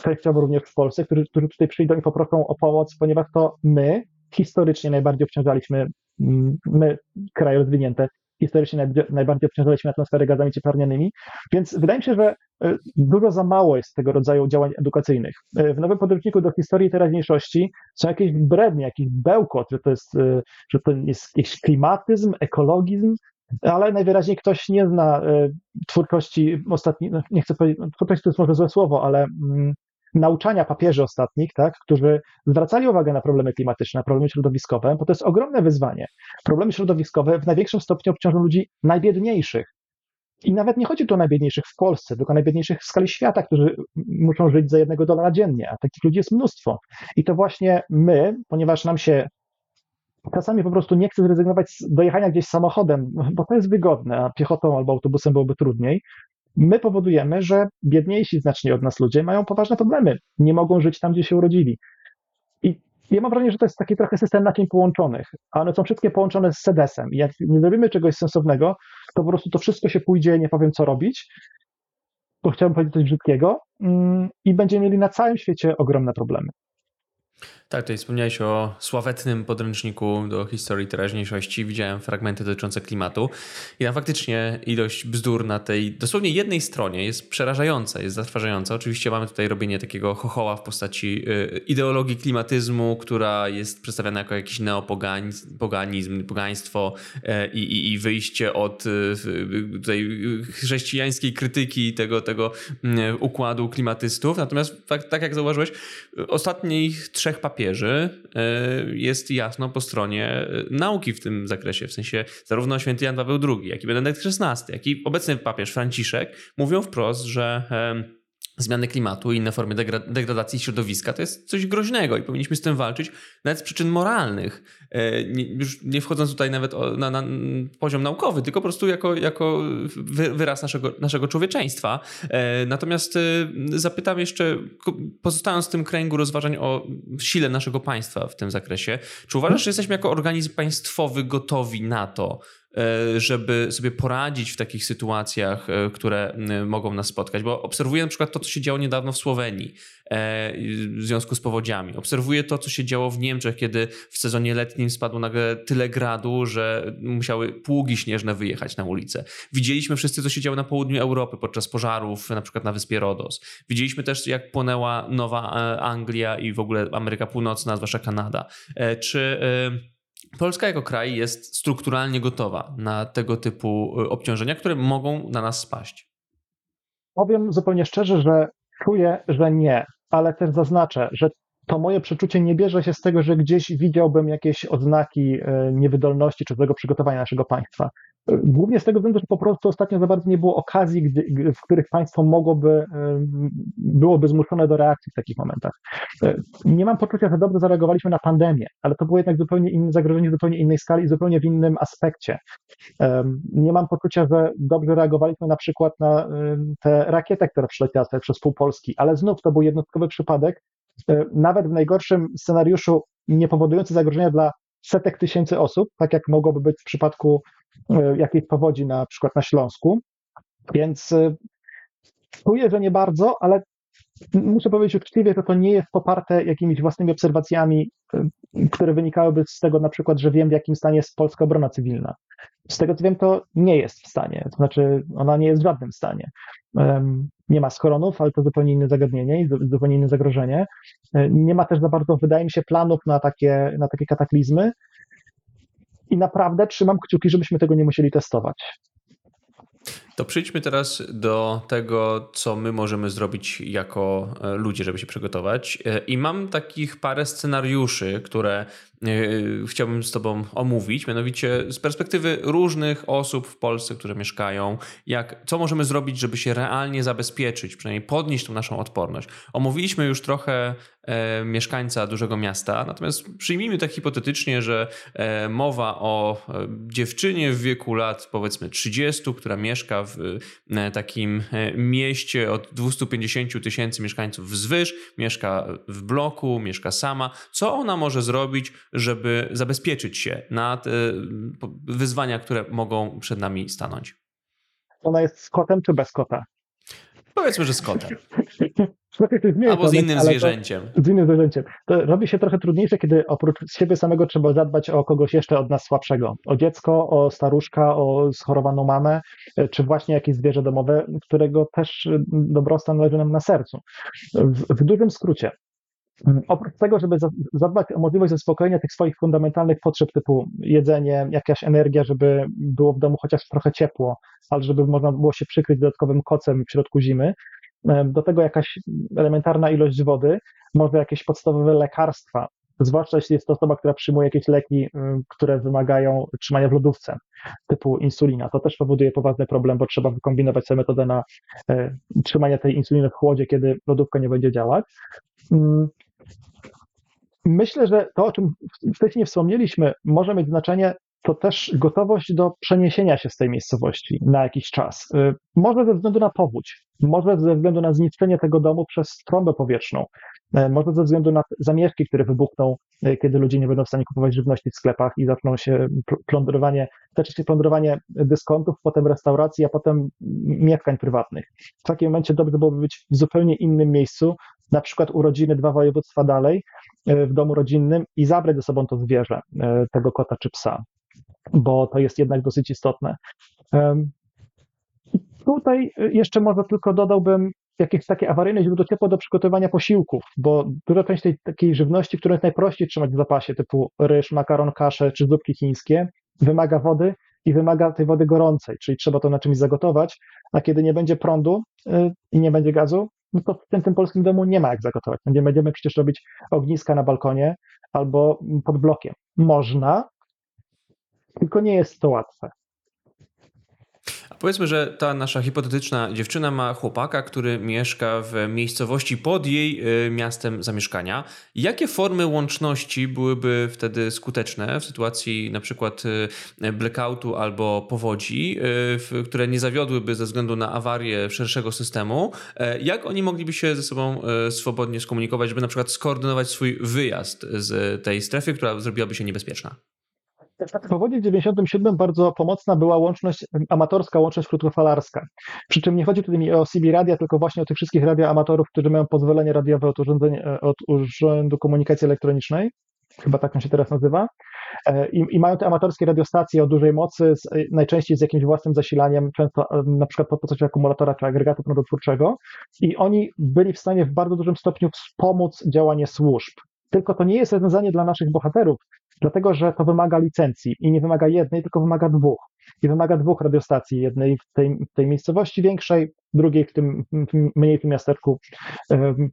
częściowo również w Polsce, którzy, którzy tutaj przyjdą i poproszą o pomoc, ponieważ to my historycznie najbardziej obciążaliśmy, mm, my, kraje rozwinięte, historycznie najbardziej obciążaliśmy atmosferę gazami cieplarnianymi, więc wydaje mi się, że e, dużo za mało jest tego rodzaju działań edukacyjnych. E, w nowym podręczniku do historii teraźniejszości są jakieś brednie, jakiś bełkot, że to jest, e, że to jest jakiś klimatyzm, ekologizm, ale najwyraźniej ktoś nie zna twórczości ostatnich, no, nie chcę powiedzieć, no, twórczość to jest może złe słowo, ale mm, nauczania papieży ostatnich, tak, którzy zwracali uwagę na problemy klimatyczne, na problemy środowiskowe, bo to jest ogromne wyzwanie. Problemy środowiskowe w największym stopniu obciążą ludzi najbiedniejszych. I nawet nie chodzi tu o najbiedniejszych w Polsce, tylko najbiedniejszych w skali świata, którzy muszą żyć za jednego dolara dziennie, a takich ludzi jest mnóstwo. I to właśnie my, ponieważ nam się czasami po prostu nie chce zrezygnować z dojechania gdzieś samochodem, bo to jest wygodne, a piechotą albo autobusem byłoby trudniej, my powodujemy, że biedniejsi znacznie od nas ludzie mają poważne problemy. Nie mogą żyć tam, gdzie się urodzili. I ja mam wrażenie, że to jest taki trochę system naczyń połączonych, a one są wszystkie połączone z sedesem. I jak nie zrobimy czegoś sensownego, to po prostu to wszystko się pójdzie, nie powiem co robić, bo chciałbym powiedzieć coś brzydkiego, mm, i będziemy mieli na całym świecie ogromne problemy. Tak, tutaj wspomniałeś o sławetnym podręczniku do historii teraźniejszości. Widziałem fragmenty dotyczące klimatu i tam faktycznie ilość bzdur na tej dosłownie jednej stronie jest przerażająca, jest zatrważająca. Oczywiście mamy tutaj robienie takiego chochoła w postaci y, ideologii klimatyzmu, która jest przedstawiana jako jakiś neopoganizm, poganizm, pogaństwo y, i, wyjście od y, tutaj chrześcijańskiej krytyki tego, tego układu klimatystów. Natomiast tak, tak jak zauważyłeś, ostatnich trzech papierów papieży e, jest jasno po stronie e, nauki w tym zakresie. W sensie zarówno święty Jan Paweł II, jak i Benedykt XVI, jak i obecny papież Franciszek mówią wprost, że zmiany klimatu i inne formy degradacji środowiska to jest coś groźnego i powinniśmy z tym walczyć nawet z przyczyn moralnych. E, już nie wchodząc tutaj nawet na, na, poziom naukowy, tylko po prostu jako, jako wyraz naszego, naszego człowieczeństwa. E, natomiast e, zapytam jeszcze, pozostając w tym kręgu rozważań o sile naszego państwa w tym zakresie, czy uważasz, że jesteśmy jako organizm państwowy gotowi na to, żeby sobie poradzić w takich sytuacjach, e, które mogą nas spotkać. Bo obserwuję na przykład to, co się działo niedawno w Słowenii e, w związku z powodziami. Obserwuję to, co się działo w Niemczech, kiedy w sezonie letnim spadło nagle tyle gradu, że musiały pługi śnieżne wyjechać na ulicę. Widzieliśmy wszyscy, co się działo na południu Europy podczas pożarów, na przykład na wyspie Rodos. Widzieliśmy też, jak płonęła Nowa Anglia i w ogóle Ameryka Północna, zwłaszcza Kanada. Czy Polska jako kraj jest strukturalnie gotowa na tego typu y, obciążenia, które mogą na nas spaść. Powiem zupełnie szczerze, że czuję, że nie, ale też zaznaczę, że to moje przeczucie nie bierze się z tego, że gdzieś widziałbym jakieś odznaki y, niewydolności czy złego przygotowania naszego państwa. Głównie z tego względu, że po prostu ostatnio za bardzo nie było okazji, w których państwo mogłoby, byłoby zmuszone do reakcji w takich momentach. E, nie mam poczucia, że dobrze zareagowaliśmy na pandemię, ale to było jednak zupełnie inne zagrożenie, zupełnie innej skali i zupełnie w innym aspekcie. Nie mam poczucia, że dobrze reagowaliśmy na przykład na tę rakietę, która przyleciała sobie przez pół Polski, ale znów to był jednostkowy przypadek, e, nawet w najgorszym scenariuszu nie powodujący zagrożenia dla setek tysięcy osób, tak jak mogłoby być w przypadku jakiejś powodzi na przykład na Śląsku. Więc e, czuję, że nie bardzo, ale muszę powiedzieć uczciwie, że to nie jest poparte jakimiś własnymi obserwacjami, e, które wynikałyby z tego na przykład, że wiem w jakim stanie jest polska obrona cywilna. Z tego co wiem, to nie jest w stanie, to znaczy ona nie jest w żadnym stanie. Nie ma schoronów, ale to zupełnie inne zagadnienie i zupełnie inne zagrożenie. Nie ma też za bardzo, wydaje mi się, planów na takie, na takie kataklizmy. I naprawdę trzymam kciuki, żebyśmy tego nie musieli testować. To przejdźmy teraz do tego, co my możemy zrobić jako e, ludzie, żeby się przygotować. E, I mam takich parę scenariuszy, które e, chciałbym z Tobą omówić, mianowicie z perspektywy różnych osób w Polsce, które mieszkają, jak, co możemy zrobić, żeby się realnie zabezpieczyć, przynajmniej podnieść tą naszą odporność. Omówiliśmy już trochę mieszkańca dużego miasta, natomiast przyjmijmy tak hipotetycznie, że e, mowa o e, dziewczynie w wieku lat powiedzmy 30, która mieszka w e, takim mieście od 250 tysięcy mieszkańców wzwyż, mieszka w bloku, mieszka sama. Co ona może zrobić, żeby zabezpieczyć się na te wyzwania, które mogą przed nami stanąć? Ona jest z kotem czy bez kota? Powiedzmy, że z kotem. Zmienię, Albo z innym zwierzęciem. z innym zwierzęciem. To robi się trochę trudniejsze, kiedy oprócz siebie samego trzeba zadbać o kogoś jeszcze od nas słabszego. O dziecko, o staruszka, o schorowaną mamę, czy właśnie jakieś zwierzę domowe, którego też dobrostan leży nam na sercu. W, w dużym skrócie, Oprócz tego, żeby zadbać o możliwość zaspokojenia tych swoich fundamentalnych potrzeb typu jedzenie, jakaś energia, żeby było w domu chociaż trochę ciepło, ale żeby można było się przykryć dodatkowym kocem w środku zimy, do tego jakaś elementarna ilość wody, może jakieś podstawowe lekarstwa, zwłaszcza jeśli jest to osoba, która przyjmuje jakieś leki, które wymagają trzymania w lodówce, typu insulina. To też powoduje poważny problem, bo trzeba wykombinować sobie metodę na e, trzymanie tej insuliny w chłodzie, kiedy lodówka nie będzie działać. Myślę, że to, o czym wcześniej wspomnieliśmy, może mieć znaczenie to też gotowość do przeniesienia się z tej miejscowości na jakiś czas. Y, może ze względu na powódź, może ze względu na zniszczenie tego domu przez trąbę powietrzną, y, może ze względu na zamieszki, które wybuchną, y, kiedy ludzie nie będą w stanie kupować żywności w sklepach i zaczną się plądrowanie, zacznie się plądrowanie dyskontów, potem restauracji, a potem mieszkań prywatnych. W takim momencie dobrze byłoby być w zupełnie innym miejscu, na przykład urodziny dwa województwa dalej w domu rodzinnym i zabrać ze sobą to zwierzę, tego kota czy psa, bo to jest jednak dosyć istotne. Tutaj jeszcze może tylko dodałbym jakieś takie awaryjne źródło ciepła do przygotowania posiłków, bo duża część tej takiej żywności, którą jest najprościej trzymać w zapasie, typu ryż, makaron, kasze czy zupki chińskie, wymaga wody i wymaga tej wody gorącej, czyli trzeba to na czymś zagotować, a kiedy nie będzie prądu yy, i nie będzie gazu, no to w tym, tym polskim domu nie ma jak zagotować. Nie będziemy przecież robić ogniska na balkonie albo pod blokiem. Można, tylko nie jest to łatwe. A powiedzmy, że ta nasza hipotetyczna dziewczyna ma chłopaka, który mieszka w miejscowości pod jej y, miastem zamieszkania. Jakie formy łączności byłyby wtedy skuteczne w sytuacji na przykład y, blackoutu albo powodzi, y, które nie zawiodłyby ze względu na awarię szerszego systemu? E, jak oni mogliby się ze sobą swobodnie skomunikować, żeby na przykład skoordynować swój wyjazd z tej strefy, która zrobiłaby się niebezpieczna? W powodzie 97 bardzo pomocna była łączność, amatorska łączność krótkofalarska. Przy czym nie chodzi tutaj mi o CB radia, tylko właśnie o tych wszystkich radioamatorów, którzy mają pozwolenie radiowe od, od Urzędu Komunikacji Elektronicznej, chyba tak on się teraz nazywa, e, I, i, mają te amatorskie radiostacje o dużej mocy, z, najczęściej z jakimś własnym zasilaniem, często e, na przykład po postaci akumulatora czy agregatu prądotwórczego i oni byli w stanie w bardzo dużym stopniu wspomóc działanie służb. Tylko to nie jest rozwiązanie dla naszych bohaterów, dlatego że to wymaga licencji i nie wymaga jednej, tylko wymaga dwóch. I wymaga dwóch radiostacji, jednej w tej, w tej miejscowości większej, drugiej w tym, w tym miasteczku,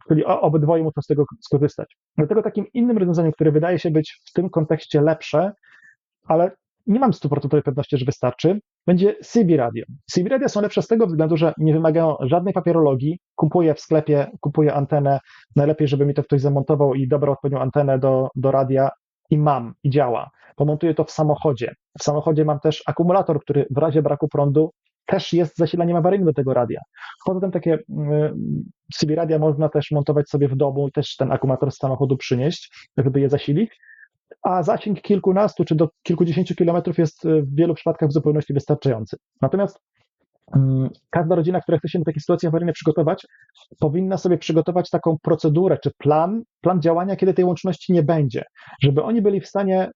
czyli obydwoje muszą z tego skorzystać. Dlatego takim innym rozwiązaniem, które wydaje się być w tym kontekście lepsze, ale nie mam stuprocentowej pewności, że wystarczy, będzie CB Radio. CB Radio są lepsze z tego względu, że nie wymagają żadnej papierologii. Kupuję w sklepie, kupuję antenę. Najlepiej, żeby mi to ktoś zamontował i dobrał odpowiednią antenę do, do radia i mam, i działa. Pomontuję to w samochodzie. W samochodzie mam też akumulator, który w razie braku prądu też jest zasilaniem awaryjnym do tego radia. Poza tym takie mm, CB radia można też montować sobie w domu i też ten akumulator z samochodu przynieść, żeby je zasilić, a zasięg kilkunastu czy do kilkudziesięciu kilometrów jest w wielu przypadkach w zupełności wystarczający. Natomiast Mm, każda rodzina, która chce się do takiej sytuacji awaryjnej przygotować, powinna sobie przygotować taką procedurę czy plan, plan działania, kiedy tej łączności nie będzie, żeby oni byli w stanie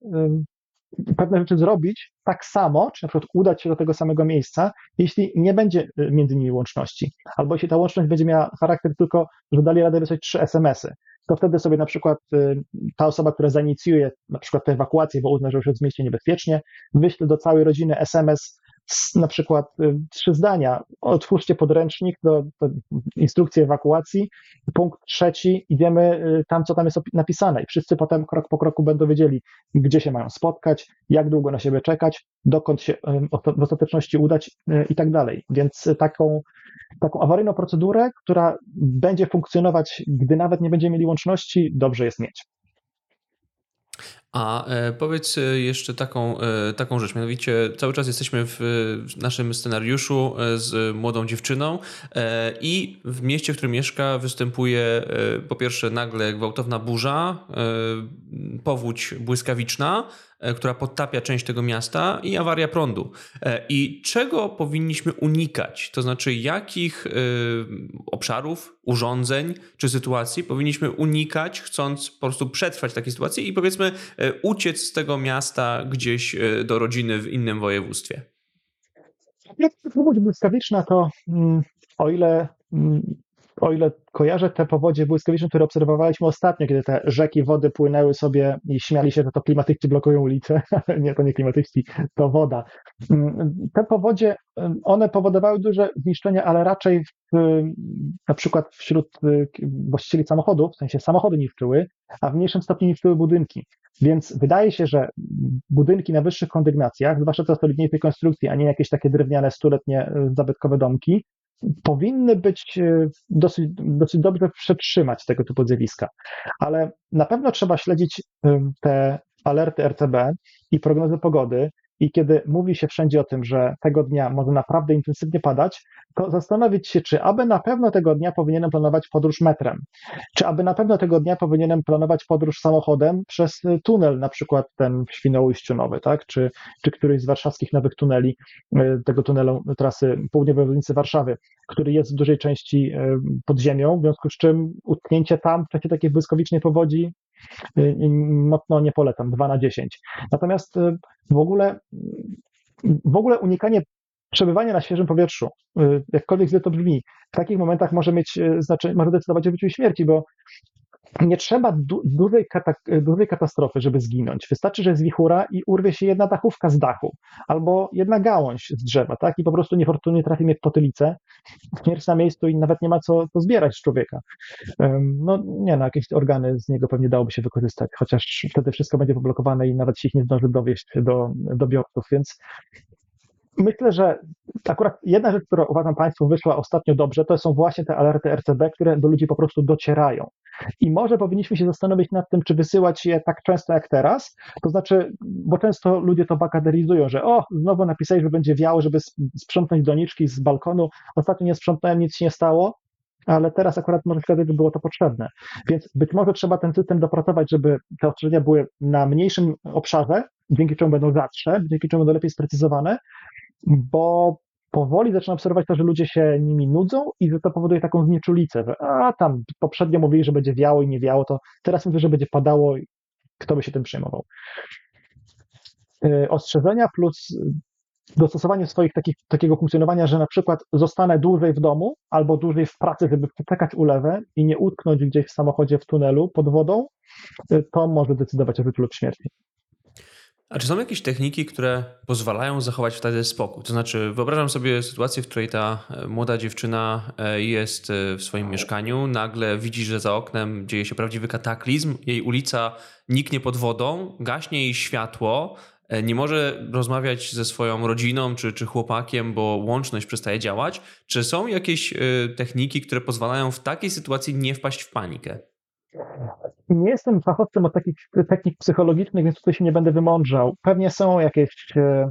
pewne rzeczy zrobić tak samo, czy na przykład udać się do tego samego miejsca, jeśli nie będzie y, między nimi łączności. Albo jeśli ta łączność będzie miała charakter tylko, że dali radę wysłać trzy SMS-y, to wtedy sobie na przykład y, ta osoba, która zainicjuje na przykład tę ewakuację, bo uzna, że już jest w mieście niebezpiecznie, wyśle do całej rodziny SMS na przykład y, trzy zdania. Otwórzcie podręcznik do, do instrukcji ewakuacji. Punkt trzeci, idziemy y, tam, co tam jest napisane. I wszyscy potem krok po kroku będą wiedzieli, gdzie się mają spotkać, jak długo na siebie czekać, dokąd się y, w ostateczności udać i tak dalej. Więc taką, taką awaryjną procedurę, która będzie funkcjonować, gdy nawet nie będziemy mieli łączności, dobrze jest mieć. A e, powiedz e, jeszcze taką, e, taką rzecz, mianowicie cały czas jesteśmy w naszym scenariuszu z młodą dziewczyną i w mieście, w którym mieszka występuje po pierwsze nagle gwałtowna burza, powódź błyskawiczna, która podtapia część tego miasta i awaria prądu. E, I czego powinniśmy unikać? To znaczy, jakich e, obszarów, urządzeń czy sytuacji powinniśmy unikać, chcąc po prostu przetrwać takie sytuacje i powiedzmy uciec z tego miasta gdzieś do rodziny w innym województwie? Jak powódź błyskawiczna, to mm, o ile mm, o ile kojarzę te powodzie błyskawiczne, które obserwowaliśmy ostatnio, kiedy te rzeki wody płynęły sobie i śmiali się, że to klimatyści blokują ulicę, nie, to nie klimatyści, to woda. Mm, te powodzie, mm, one powodowały duże zniszczenia, ale raczej w, na przykład wśród y, właścicieli samochodów, w sensie samochody niszczyły, a w mniejszym stopniu niszczyły budynki. Więc wydaje się, że budynki na wyższych kondygnacjach, zwłaszcza te solidniejszej konstrukcji, a nie jakieś takie drewniane, stuletnie y, zabytkowe domki, powinny być e, dosyć, dosyć dobrze przetrzymać tego typu zjawiska. Ale na pewno trzeba śledzić e, te alerty RTB i prognozy pogody i kiedy mówi się wszędzie o tym, że tego dnia może naprawdę intensywnie padać, to zastanowić się, czy aby na pewno tego dnia powinienem planować podróż metrem, czy aby na pewno tego dnia powinienem planować podróż samochodem przez tunel, na przykład ten w Świnoujściu nowy, tak? czy, czy któryś z warszawskich nowych tuneli, e, tego tunelu trasy południowej obwodnicy Warszawy, który jest w dużej części e, pod ziemią, w związku z czym utknięcie tam w czasie takiej błyskowicznej powodzi e, mocno nie polecam, 2 na 10. Natomiast w ogóle, w ogóle unikanie przebywania na świeżym powietrzu, jakkolwiek źle to brzmi, w takich momentach może mieć znaczenie, może decydować o życiu i śmierci, bo nie trzeba du dużej, dużej katastrofy, żeby zginąć. Wystarczy, że jest wichura i urwie się jedna dachówka z dachu, albo jedna gałąź z drzewa, tak? I po prostu niefortunnie trafi mnie w potylicę, śmierć na miejscu i nawet nie ma co, co zbierać z człowieka. No nie, no jakieś organy z niego pewnie dałoby się wykorzystać, chociaż wtedy wszystko będzie poblokowane i nawet się ich nie zdąży dowieść do, do biopsów, więc myślę, że akurat jedna rzecz, która uważam Państwu wyszła ostatnio dobrze, to są właśnie te alerty RCB, które do ludzi po prostu docierają. I może powinniśmy się zastanowić nad tym, czy wysyłać je tak często jak teraz. To znaczy, bo często ludzie to bagatelizują, że o, znowu napisałeś, że będzie wiało, żeby sprzątnąć doniczki z balkonu. Ostatnio nie sprzątnąłem, nic się nie stało ale teraz akurat może wtedy by było to potrzebne. Więc być może trzeba ten system dopracować, żeby te ostrzeżenia były na mniejszym obszarze, dzięki czemu będą rzadsze, dzięki czemu będą lepiej sprecyzowane, bo powoli zaczynam obserwować to, że ludzie się nimi nudzą i to powoduje taką znieczulicę, że a tam poprzednio mówili, że będzie wiało i nie wiało, to teraz mówię, że będzie padało i kto by się tym przejmował. Yy, ostrzeżenia plus dostosowanie swoich takich, takiego funkcjonowania, że na przykład zostanę dłużej w domu albo dłużej w pracy, żeby przeczekać ulewę i nie utknąć gdzieś w samochodzie w tunelu pod wodą, yy, to może decydować o życiu lub śmierci. A czy są jakieś techniki, które pozwalają zachować wtedy spokój? To znaczy, wyobrażam sobie sytuację, w której ta e, młoda dziewczyna e, jest e, w swoim mieszkaniu, nagle widzi, że za oknem dzieje się prawdziwy kataklizm, jej ulica niknie pod wodą, gaśnie jej światło, nie może rozmawiać ze swoją rodziną czy, czy chłopakiem, bo łączność przestaje działać. Czy są jakieś techniki, które pozwalają w takiej sytuacji nie wpaść w panikę? Nie jestem fachowcem od takich technik psychologicznych, więc tutaj się nie będę wymądrzał. Pewnie są jakieś, e,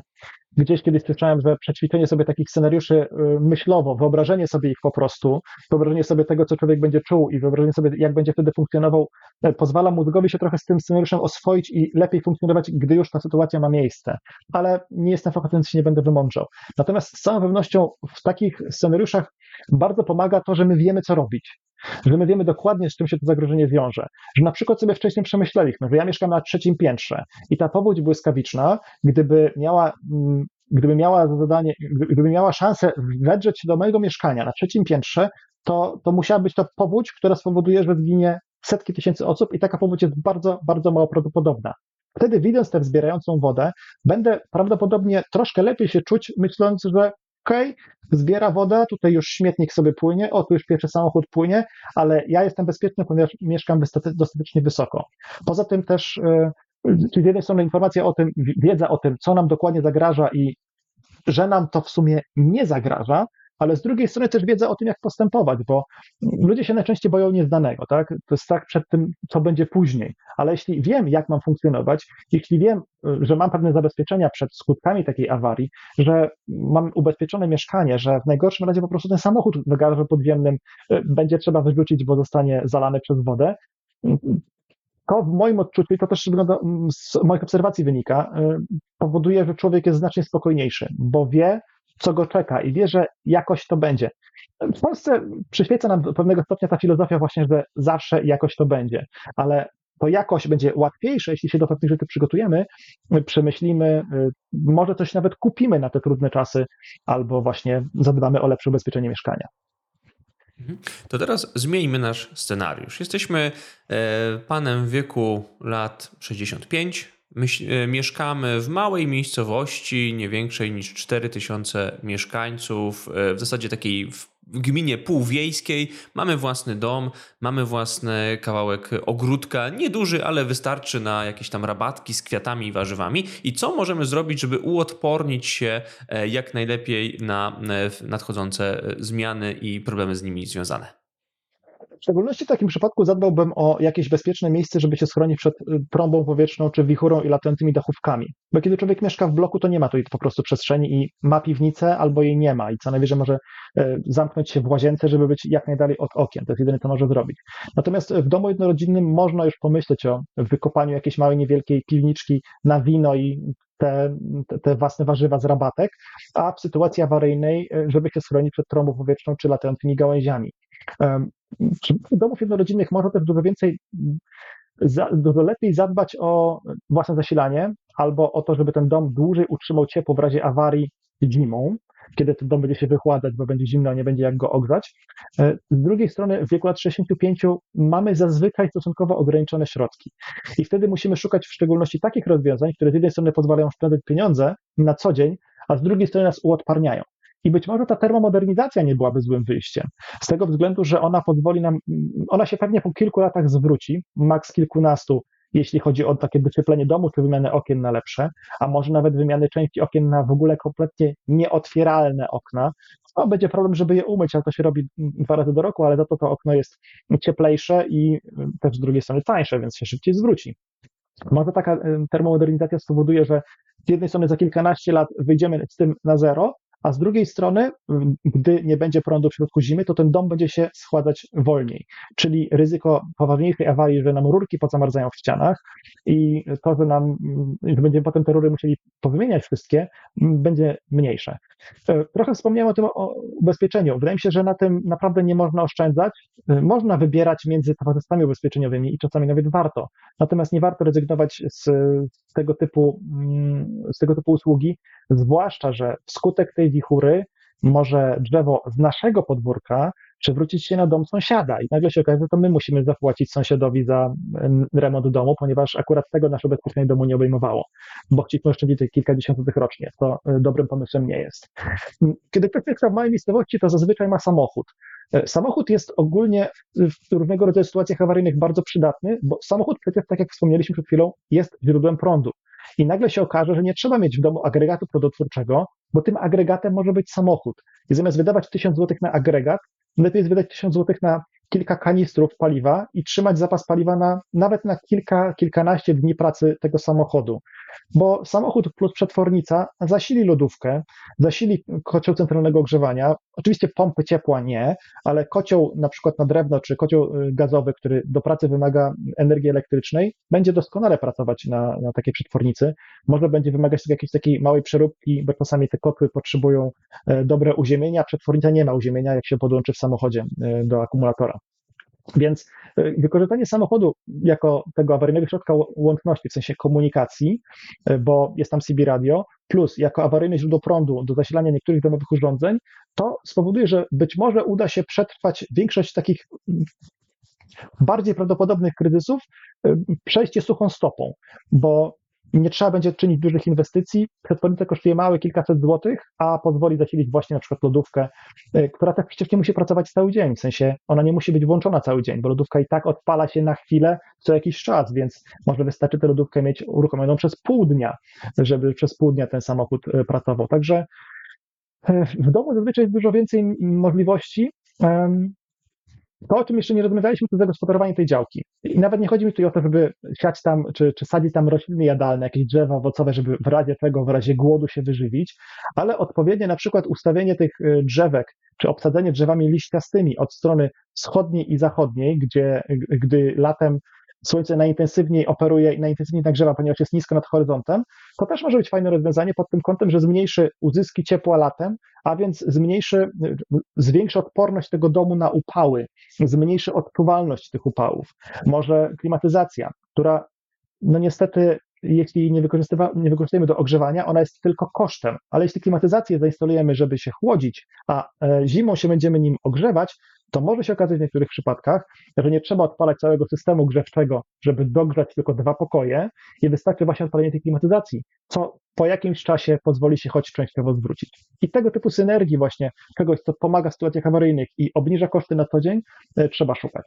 gdzieś kiedyś słyszałem, że przećwiczenie sobie takich scenariuszy e, myślowo, wyobrażenie sobie ich po prostu, wyobrażenie sobie tego, co człowiek będzie czuł i wyobrażenie sobie, jak będzie wtedy funkcjonował, e, pozwala mózgowi się trochę z tym scenariuszem oswoić i lepiej funkcjonować, gdy już ta sytuacja ma miejsce. Ale nie jestem fachowcem, więc się nie będę wymądrzał. Natomiast z całą pewnością w takich scenariuszach bardzo pomaga to, że my wiemy, co robić że my wiemy dokładnie, z czym się to zagrożenie wiąże. Że na przykład sobie wcześniej przemyśleliśmy, że ja mieszkam na trzecim piętrze i ta powódź błyskawiczna, gdyby miała mm, gdyby miała zadanie, gdyby miała szansę wedrzeć się do mojego mieszkania na trzecim piętrze, to, to musiała być to powódź, która spowoduje, że zginie setki tysięcy osób i taka powódź jest bardzo, bardzo mało prawdopodobna. Wtedy widząc tę wzbierającą wodę, będę prawdopodobnie troszkę lepiej się czuć, myśląc, że okej, okay, zbiera woda, tutaj już śmietnik sobie płynie, o, tu już pierwszy samochód płynie, ale ja jestem bezpieczny, ponieważ mieszkam dostatecznie wysoko. Poza tym też, e, czyli z jednej strony informacja o tym, wiedza o tym, co nam dokładnie zagraża i że nam to w sumie nie zagraża, ale z drugiej strony też wiedza o tym, jak postępować, bo ludzie się najczęściej boją nieznanego, tak? To jest strach przed tym, co będzie później. Ale jeśli wiem, jak mam funkcjonować, jeśli wiem, że mam pewne zabezpieczenia przed skutkami takiej awarii, że mam ubezpieczone mieszkanie, że w najgorszym razie po prostu ten samochód w garażu podziemnym e, będzie trzeba wyrzucić, bo zostanie zalany przez wodę, to w moim odczuciu, i to też z moich obserwacji wynika, e, powoduje, że człowiek jest znacznie spokojniejszy, bo wie, co go czeka i wie, że jakoś to będzie. W Polsce przyświeca nam do pewnego stopnia ta filozofia właśnie, że zawsze jakoś to będzie, ale to jakoś będzie łatwiejsze, jeśli się do pewnych rzeczy przygotujemy, przemyślimy, y, może coś nawet kupimy na te trudne czasy, albo właśnie zadbamy o lepsze ubezpieczenie mieszkania. Mhm. To teraz zmieńmy nasz scenariusz. Jesteśmy e, panem wieku lat 65, E, mieszkamy w małej miejscowości, nie większej niż 4000 mieszkańców, e, w zasadzie takiej w gminie półwiejskiej. Mamy własny dom, mamy własny kawałek ogródka, nieduży, ale wystarczy na jakieś tam rabatki z kwiatami i warzywami. I co możemy zrobić, żeby uodpornić się e, jak najlepiej na nadchodzące zmiany i problemy z nimi związane? W szczególności w takim przypadku zadbałbym o jakieś bezpieczne miejsce, żeby się schronić przed y, trąbą powietrzną czy wichurą i latającymi dachówkami. Bo kiedy człowiek mieszka w bloku, to nie ma tu po prostu przestrzeni i ma piwnicę albo jej nie ma i co najwyżej może y, zamknąć się w łazience, żeby być jak najdalej od okien. To jest jedyne, co może zrobić. Natomiast w domu jednorodzinnym można już pomyśleć o wykopaniu jakiejś małej, niewielkiej piwniczki na wino i te, te, własne warzywa z rabatek, a w sytuacji awaryjnej, y, żeby się schronić przed trąbą powietrzną czy latającymi gałęziami. Domów jednorodzinnych można też dużo więcej, dużo lepiej zadbać o własne zasilanie albo o to, żeby ten dom dłużej utrzymał ciepło w razie awarii zimą, kiedy ten dom będzie się wychładzać, bo będzie zimno, a nie będzie jak go ogrzać. Z drugiej strony w wieku lat 65 mamy zazwyczaj stosunkowo ograniczone środki i wtedy musimy szukać w szczególności takich rozwiązań, które z jednej strony pozwalają spędzać pieniądze na co dzień, a z drugiej strony nas uodparniają. I być może ta termomodernizacja nie byłaby złym wyjściem, z tego względu, że ona pozwoli nam, ona się pewnie po kilku latach zwróci, maks kilkunastu, jeśli chodzi o takie docieplenie domu, czy wymianę okien na lepsze, a może nawet wymiany części okien na w ogóle kompletnie nieotwieralne okna. No, będzie problem, żeby je umyć, ale to się robi dwa razy do roku, ale za to to okno jest cieplejsze i też z drugiej strony tańsze, więc się szybciej zwróci. Może taka termomodernizacja spowoduje, że z jednej strony za kilkanaście lat wyjdziemy z tym na zero, a z drugiej strony, gdy nie będzie prądu w środku zimy, to ten dom będzie się schładzać wolniej, czyli ryzyko poważniejszej awarii, że nam rurki pozamarzają w ścianach i to, że nam, że będziemy potem te rury musieli powymieniać wszystkie, będzie mniejsze. Trochę wspomniałem o tym o ubezpieczeniu. Wydaje mi się, że na tym naprawdę nie można oszczędzać. Można wybierać między towarzystwami ubezpieczeniowymi i czasami nawet warto. Natomiast nie warto rezygnować z, z tego typu, z tego typu usługi, zwłaszcza, że wskutek tej wichury może drzewo z naszego podwórka przewrócić się na dom sąsiada i nagle się okaże, że to my musimy zapłacić sąsiadowi za remont domu, ponieważ akurat tego nasze ubezpieczenie domu nie obejmowało, bo chcieliśmy oszczędzić kilkadziesiąt złotych rocznie. To e, dobrym pomysłem nie jest. Kiedy ktoś mieszka w małej miejscowości, to zazwyczaj ma samochód. E, samochód jest ogólnie w różnego rodzaju sytuacjach awaryjnych bardzo przydatny, bo samochód przecież, tak jak wspomnieliśmy przed chwilą, jest źródłem prądu. I nagle się okaże, że nie trzeba mieć w domu agregatu prądotwórczego, bo tym agregatem może być samochód. I zamiast wydawać 1000 zł na agregat, lepiej jest wydać 1000 zł na kilka kanistrów paliwa i trzymać zapas paliwa na nawet na kilka, kilkanaście dni pracy tego samochodu. Bo samochód plus przetwornica zasili lodówkę, zasili kocioł centralnego ogrzewania. Oczywiście pompy ciepła nie, ale kocioł na przykład na drewno czy kocioł y, gazowy, który do pracy wymaga energii elektrycznej, będzie doskonale pracować na, na takiej przetwornicy. Może będzie wymagać jakiejś takiej małej przeróbki, bo czasami te kotły potrzebują e, dobre uziemienia, przetwornica nie ma uziemienia, jak się podłączy w samochodzie e, do akumulatora. Więc e, wykorzystanie samochodu jako tego awaryjnego środka łączności, w sensie komunikacji, e, bo jest tam CB radio, plus jako awaryjne źródło prądu do zasilania niektórych domowych urządzeń, to spowoduje, że być może uda się przetrwać większość takich bardziej prawdopodobnych kryzysów, e, przejście suchą stopą, bo nie trzeba będzie czynić dużych inwestycji. Przetwornica kosztuje małe kilkaset złotych, a pozwoli zasilić właśnie na przykład lodówkę, y, która tak przecież nie musi pracować cały dzień, w sensie ona nie musi być włączona cały dzień, bo lodówka i tak odpala się na chwilę co jakiś czas, więc może wystarczy tę lodówkę mieć uruchomioną przez pół dnia, żeby przez pół dnia ten samochód y, pracował. Także y, w domu zazwyczaj jest dużo więcej możliwości. To, o czym jeszcze nie rozmawialiśmy, to zagospodarowanie tej działki. I nawet nie chodzi mi tu o to, żeby siać tam, czy, czy sadzić tam rośliny jadalne, jakieś drzewa owocowe, żeby w razie tego, w razie głodu się wyżywić, ale odpowiednie na przykład ustawienie tych y, drzewek, czy obsadzenie drzewami liściastymi od strony wschodniej i zachodniej, gdzie, gdy latem słońce najintensywniej operuje i najintensywniej nagrzewa, ponieważ jest nisko nad horyzontem, to też może być fajne rozwiązanie pod tym kątem, że zmniejszy uzyski ciepła latem, a więc zmniejszy, zwiększy odporność tego domu na upały, zmniejszy odczuwalność tych upałów. Może klimatyzacja, która no niestety jeśli nie, nie wykorzystujemy do ogrzewania, ona jest tylko kosztem, ale jeśli klimatyzację zainstalujemy, żeby się chłodzić, a e, zimą się będziemy nim ogrzewać, to może się okazać w niektórych przypadkach, że nie trzeba odpalać całego systemu grzewczego, żeby dogrzać tylko dwa pokoje i wystarczy właśnie odpalenie tej klimatyzacji, co po jakimś czasie pozwoli się choć częściowo zwrócić. I tego typu synergii właśnie, czegoś, co pomaga w sytuacjach awaryjnych i obniża koszty na co dzień, e, trzeba szukać.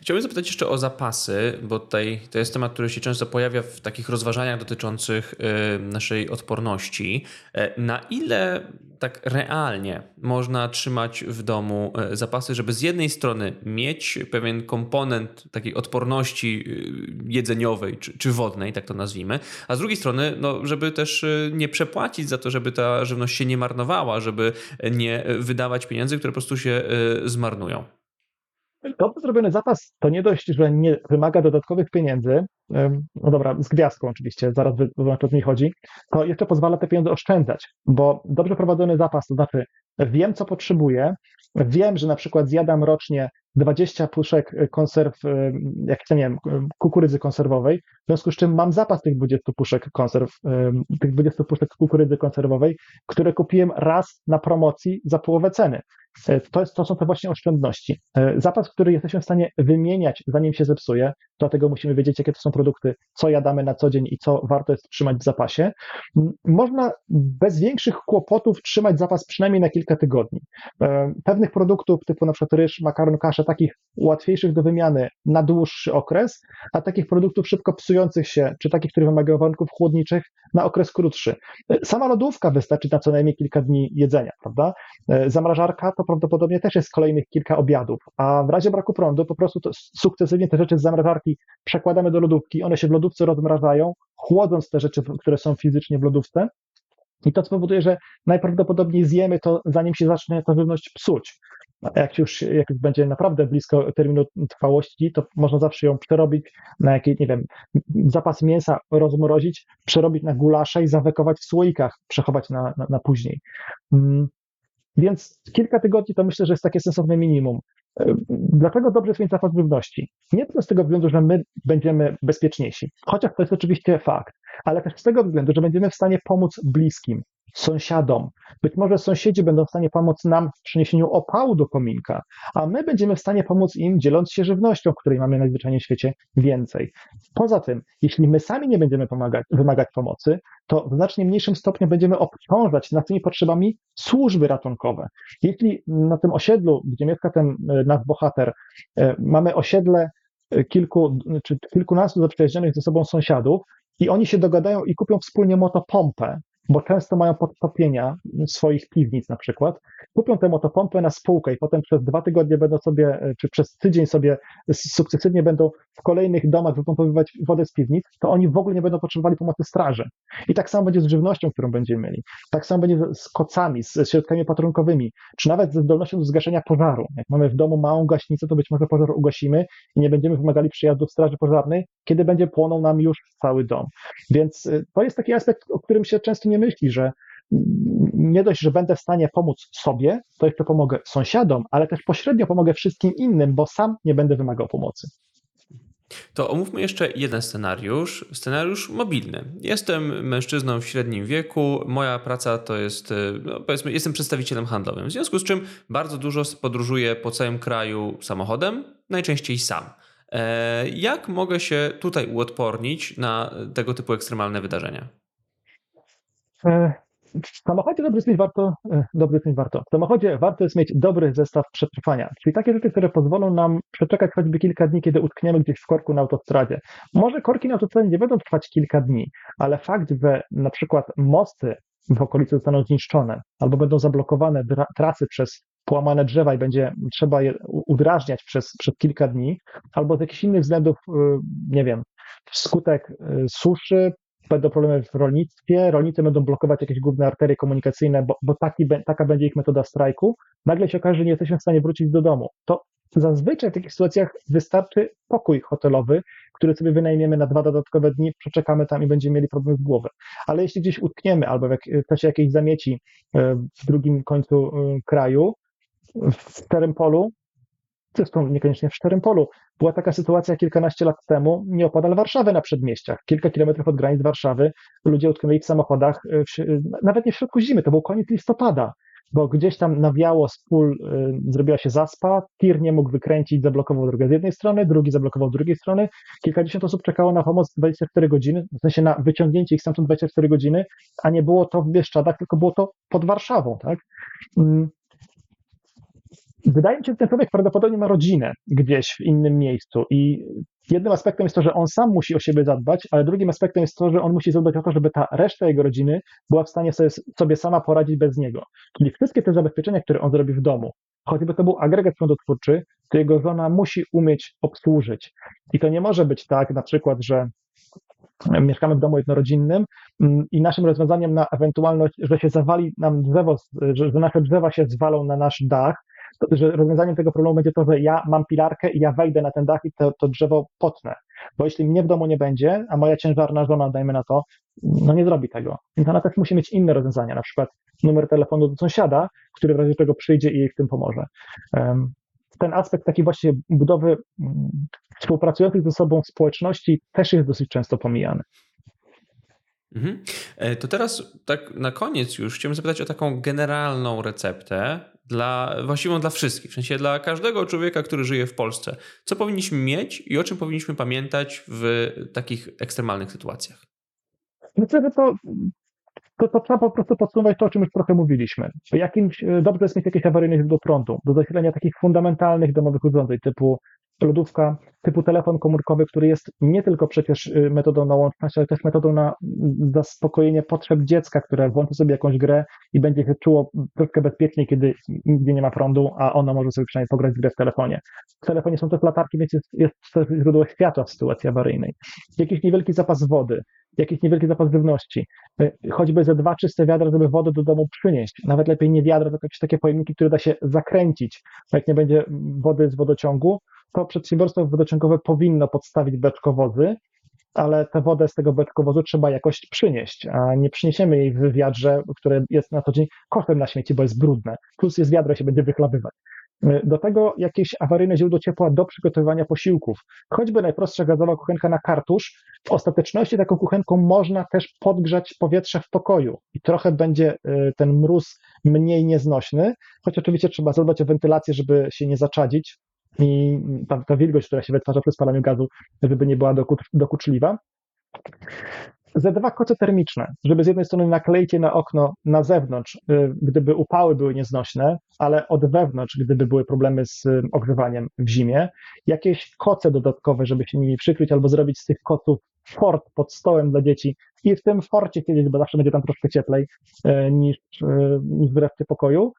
Chciałbym zapytać jeszcze o zapasy, bo tutaj to jest temat, który się często pojawia w takich rozważaniach dotyczących y, naszej odporności. E, na ile tak realnie można trzymać w domu e, zapasy, żeby z jednej strony mieć pewien komponent takiej odporności y, jedzeniowej czy, wodnej, tak to nazwijmy, a z drugiej strony, no, żeby też y, nie przepłacić za to, żeby ta żywność się nie marnowała, żeby nie wydawać pieniędzy, które po prostu się zmarnują. Dobrze zrobiony zapas to nie dość, że nie wymaga dodatkowych pieniędzy, no dobra, z gwiazdką oczywiście, zaraz wytłumaczę o co mi chodzi, to jeszcze pozwala te pieniądze oszczędzać, bo dobrze prowadzony zapas, to znaczy wiem co potrzebuję, wiem, że na przykład zjadam rocznie 20 puszek konserw, jak nie wiem, kukurydzy konserwowej, w związku z czym mam zapas tych 20 puszek konserw, tych 20 puszek kukurydzy konserwowej, które kupiłem raz na promocji za połowę ceny. E, to, jest, to są te właśnie oszczędności. E, zapas, który jesteśmy w stanie wymieniać, zanim się zepsuje, dlatego musimy wiedzieć, jakie to są produkty, co jadamy na co dzień i co warto jest trzymać w zapasie. Można bez większych kłopotów trzymać zapas przynajmniej na kilka tygodni. E, pewnych produktów, typu na przykład ryż, makaron, kasze, takich łatwiejszych do wymiany na dłuższy okres, a takich produktów szybko psujących się, czy takich, które wymagają warunków chłodniczych, na okres krótszy. Sama lodówka wystarczy na co najmniej kilka dni jedzenia, prawda? Zamrażarka to to prawdopodobnie też jest kolejnych kilka obiadów, a w razie braku prądu po prostu sukcesywnie te rzeczy z zamrażarki przekładamy do lodówki, one się w lodówce rozmrażają, chłodząc te rzeczy, które są fizycznie w lodówce, i to spowoduje, że najprawdopodobniej zjemy to, zanim się zacznie ta żywność psuć. Jak już, jak już będzie naprawdę blisko terminu trwałości, to można zawsze ją przerobić na jakiś, nie wiem, zapas mięsa rozmrozić, przerobić na gulasze i zawekować w słoikach, przechować na, na, na później. Więc kilka tygodni to myślę, że jest takie sensowne minimum. E, dlaczego dobrze jest mieć żywności? Nie tylko z tego względu, że my będziemy bezpieczniejsi, chociaż to jest oczywiście fakt, ale też z tego względu, że będziemy w stanie pomóc bliskim, sąsiadom. Być może sąsiedzi będą w stanie pomóc nam w przyniesieniu opału do kominka, a my będziemy w stanie pomóc im, dzieląc się żywnością, której mamy najzwyczajniej w świecie więcej. Poza tym, jeśli my sami nie będziemy pomagać, wymagać pomocy, to w znacznie mniejszym stopniu będziemy obciążać nad tymi potrzebami służby ratunkowe. Jeśli na tym osiedlu, gdzie mieszka ten e, nasz bohater, e, mamy osiedle e, kilku czy kilkunastu zaprzyjaźnionych ze sobą sąsiadów i oni się dogadają i kupią wspólnie motopompę, bo często mają podtopienia swoich piwnic na przykład, kupią tę motopompę na spółkę i potem przez dwa tygodnie będą sobie, e, czy przez tydzień sobie sukcesywnie będą w kolejnych domach wypompowywać wodę z piwnic, to oni w ogóle nie będą potrzebowali pomocy straży. I tak samo będzie z żywnością, którą będziemy mieli. Tak samo będzie z kocami, z środkami opatrunkowymi, czy nawet ze zdolnością do zgaszenia pożaru. Jak mamy w domu małą gaśnicę, to być może pożar ugasimy i nie będziemy wymagali przyjazdu straży pożarnej, kiedy będzie płonął nam już cały dom. Więc e, to jest taki aspekt, o którym się często nie myśli, że nie dość, że będę w stanie pomóc sobie, to jeszcze pomogę sąsiadom, ale też pośrednio pomogę wszystkim innym, bo sam nie będę wymagał pomocy. To omówmy jeszcze jeden scenariusz, scenariusz mobilny. Jestem mężczyzną w średnim wieku, moja praca to jest, no powiedzmy, jestem przedstawicielem handlowym, w związku z czym bardzo dużo podróżuję po całym kraju samochodem, najczęściej sam. E, jak mogę się tutaj uodpornić na tego typu ekstremalne wydarzenia? E, w samochodzie dobry jest warto, e, dobry jest warto. W samochodzie warto jest mieć dobry zestaw przetrwania, czyli takie rzeczy, które pozwolą nam przeczekać choćby kilka dni, kiedy utkniemy gdzieś w korku na autostradzie. Może korki na autostradzie nie będą trwać kilka dni, ale fakt, że na przykład mosty w okolicy zostaną zniszczone albo będą zablokowane trasy przez połamane drzewa i będzie trzeba je udrażniać przez, przez kilka dni, albo z jakichś innych względów, y, nie wiem, wskutek y, suszy, będą problemy w rolnictwie, rolnicy będą blokować jakieś główne arterie komunikacyjne, bo, bo taki, taka będzie ich metoda strajku, nagle się okaże, że nie jesteśmy w stanie wrócić do domu. To zazwyczaj w takich sytuacjach wystarczy pokój hotelowy, który sobie wynajmiemy na dwa dodatkowe dni, przeczekamy tam i będziemy mieli problem z głowy. Ale jeśli gdzieś utkniemy albo w czasie jakiejś zamieci e, w drugim końcu e, kraju, w starym polu, zresztą niekoniecznie w Szczerym Polu. Była taka sytuacja kilkanaście lat temu, nieopodal Warszawy na przedmieściach, kilka kilometrów od granic Warszawy, ludzie utknęli w samochodach, e, w, nawet nie w środku zimy, to był koniec listopada, bo gdzieś tam nawiało z pól, y, zrobiła się zaspa, tir nie mógł wykręcić, zablokował drogę z jednej strony, drugi zablokował z drugiej strony, kilkadziesiąt osób czekało na pomoc 24 godziny, w sensie na wyciągnięcie ich stamtąd 24 godziny, a nie było to w Bieszczadach, tylko było to pod Warszawą, tak? Wydaje mi się, że ten człowiek prawdopodobnie ma rodzinę gdzieś w innym miejscu i jednym aspektem jest to, że on sam musi o siebie zadbać, ale drugim aspektem jest to, że on musi zadbać o to, żeby ta reszta jego rodziny była w stanie sobie, sobie sama poradzić bez niego. Czyli wszystkie te zabezpieczenia, które on zrobi w domu, choćby to był agregat prądotwórczy, to jego żona musi umieć obsłużyć. I to nie może być tak na przykład, że mieszkamy w domu jednorodzinnym mm, i naszym rozwiązaniem na ewentualność, że się zawali nam drzewo, że, nasze drzewa się zwalą na nasz dach, że rozwiązaniem tego problemu będzie to, że ja mam pilarkę i ja wejdę na ten dach i to, to drzewo potnę. Bo jeśli mnie w domu nie będzie, a moja ciężarna żona, dajmy na to, no nie zrobi tego. Więc ona też musi mieć inne rozwiązania, na przykład numer telefonu do sąsiada, który w razie czego przyjdzie i jej w tym pomoże. Ten aspekt takiej właśnie budowy mm, współpracujących ze sobą społeczności też jest dosyć często pomijany. Mhm. E, to teraz tak na koniec już chciałbym zapytać o taką generalną receptę dla, właściwą dla wszystkich, w sensie dla każdego człowieka, który żyje w Polsce. Co powinniśmy mieć i o czym powinniśmy pamiętać w takich ekstremalnych sytuacjach? Myślę, że to, to, to trzeba po prostu podsumować to, o czym już trochę mówiliśmy. Jakimś, e, dobrze jest mieć jakieś awaryjne źródło prądu do zasilenia takich fundamentalnych domowych urządzeń typu lodówka typu telefon komórkowy, który jest nie tylko przecież y, metodą na łączność, ale też metodą na zaspokojenie potrzeb dziecka, które włączy sobie jakąś grę i będzie się czuło troszkę bezpieczniej, kiedy nigdzie nie ma prądu, a ono może sobie przynajmniej pograć w grę w telefonie. W telefonie są też latarki, więc jest, jest źródło światła w sytuacji awaryjnej. Jakiś niewielki zapas wody, jakiś niewielki zapas żywności, y, choćby ze dwa czyste wiadra, żeby wodę do domu przynieść. Nawet lepiej nie wiadra, tylko jakieś takie pojemniki, które da się zakręcić. Bo jak nie będzie wody z wodociągu, to przedsiębiorstwo wodociągowe powinno podstawić beczkowozy, ale tę wodę z tego beczkowozu trzeba jakoś przynieść, a nie przyniesiemy jej w wiadrze, które jest na co dzień kosztem na śmieci, bo jest brudne, plus jest wiadro się będzie wychlabywać. Do tego jakieś awaryjne źródło ciepła do przygotowywania posiłków. Choćby najprostsza gazowa kuchenka na kartusz, w ostateczności taką kuchenką można też podgrzać powietrze w pokoju i trochę będzie y, ten mróz mniej nieznośny, choć oczywiście trzeba zadbać o wentylację, żeby się nie zaczadzić, i ta, ta wilgoć, która się wytwarza przy spalaniu gazu, żeby nie była dokuczliwa. Ze dwa koce termiczne, żeby z jednej strony nakleić je na okno na zewnątrz, y, gdyby upały były nieznośne, ale od wewnątrz, gdyby były problemy z y, ogrzewaniem w zimie. Jakieś koce dodatkowe, żeby się nimi przykryć, albo zrobić z tych koców fort pod stołem dla dzieci i w tym forcie siedzieć, bo zawsze będzie tam troszkę cieplej y, niż, w reszcie pokoju.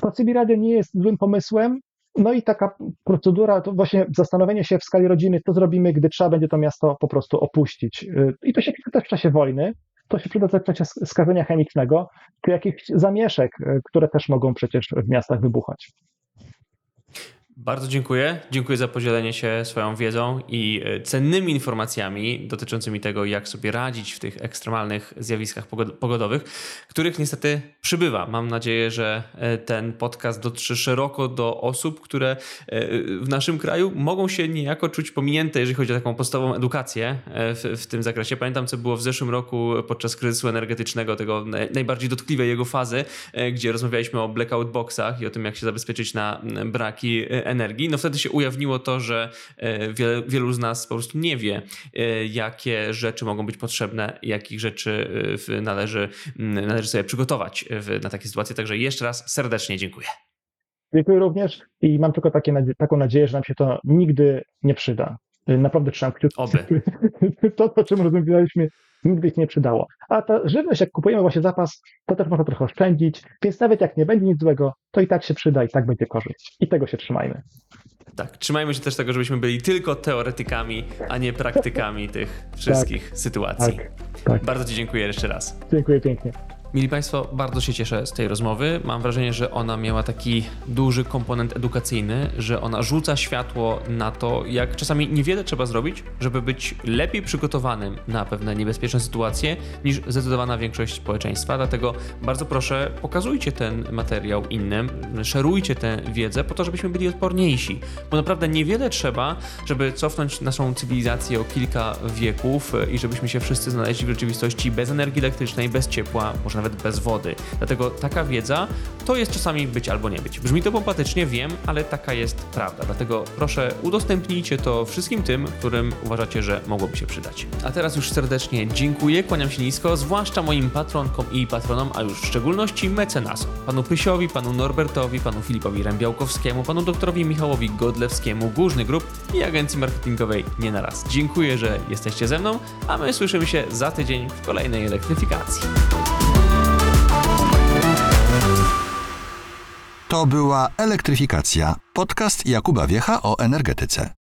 To Radio nie jest złym pomysłem, no i taka procedura, to właśnie zastanowienie się w skali rodziny, co zrobimy, gdy trzeba będzie to miasto po prostu opuścić. Y, I to się przyda w czasie wojny, to się przyda w czasie skażenia chemicznego, czy jakichś zamieszek, y, które też mogą przecież w miastach wybuchać. Bardzo dziękuję. Dziękuję za podzielenie się swoją wiedzą i e, cennymi informacjami dotyczącymi tego, jak sobie radzić w tych ekstremalnych zjawiskach pogodowych, których niestety przybywa. Mam nadzieję, że e, ten podcast dotrze szeroko do osób, które e, w naszym kraju mogą się niejako czuć pominięte, jeżeli chodzi o taką podstawową edukację w, w tym zakresie. Pamiętam, co było w zeszłym roku podczas kryzysu energetycznego, tego najbardziej dotkliwej jego fazy, gdzie rozmawialiśmy o blackout boxach i o tym, jak się zabezpieczyć na braki energii, no wtedy się ujawniło to, że e, wiele, wielu z nas po prostu nie wie, e, jakie rzeczy mogą być potrzebne, jakich rzeczy e, należy, należy sobie przygotować na takie sytuacje. Także jeszcze raz serdecznie dziękuję. Dziękuję również i mam tylko takie, taką nadzieję, że nam się to nigdy nie przyda. Naprawdę trzymam kciuki. Oby. To, o czym rozmawialiśmy, nigdy się nie przydało. A ta żywność, jak kupujemy właśnie zapas, to też można trochę oszczędzić, więc nawet jak nie będzie nic złego, to i tak się przyda, i tak będzie korzyść. I tego się trzymajmy. Tak, trzymajmy się też tego, żebyśmy byli tylko teoretykami, a nie praktykami tych wszystkich tak, sytuacji. Tak, tak. Bardzo Ci dziękuję jeszcze raz. Dziękuję pięknie. Mili Państwo, bardzo się cieszę z tej rozmowy. Mam wrażenie, że ona miała taki duży komponent edukacyjny, że ona rzuca światło na to, jak czasami niewiele trzeba zrobić, żeby być lepiej przygotowanym na pewne niebezpieczne sytuacje niż zdecydowana większość społeczeństwa. Dlatego bardzo proszę, pokazujcie ten materiał innym, szerujcie tę wiedzę po to, żebyśmy byli odporniejsi, bo naprawdę niewiele trzeba, żeby cofnąć naszą cywilizację o kilka wieków i żebyśmy się wszyscy znaleźli w rzeczywistości bez energii elektrycznej, bez ciepła, można nawet bez wody. Dlatego taka wiedza to jest czasami być albo nie być. Brzmi to pompatycznie, wiem, ale taka jest prawda. Dlatego proszę udostępnijcie to wszystkim tym, którym uważacie, że mogłoby się przydać. A teraz już serdecznie dziękuję, kłaniam się nisko, zwłaszcza moim patronkom i patronom, a już w szczególności mecenasom. Panu Pysiowi, panu Norbertowi, panu Filipowi Rębiałkowskiemu, panu doktorowi Michałowi Godlewskiemu, Górny Grup i agencji marketingowej Nie na raz. Dziękuję, że jesteście ze mną, a my słyszymy się za tydzień w kolejnej elektryfikacji. To była Elektryfikacja, podcast Jakuba Wiecha o energetyce.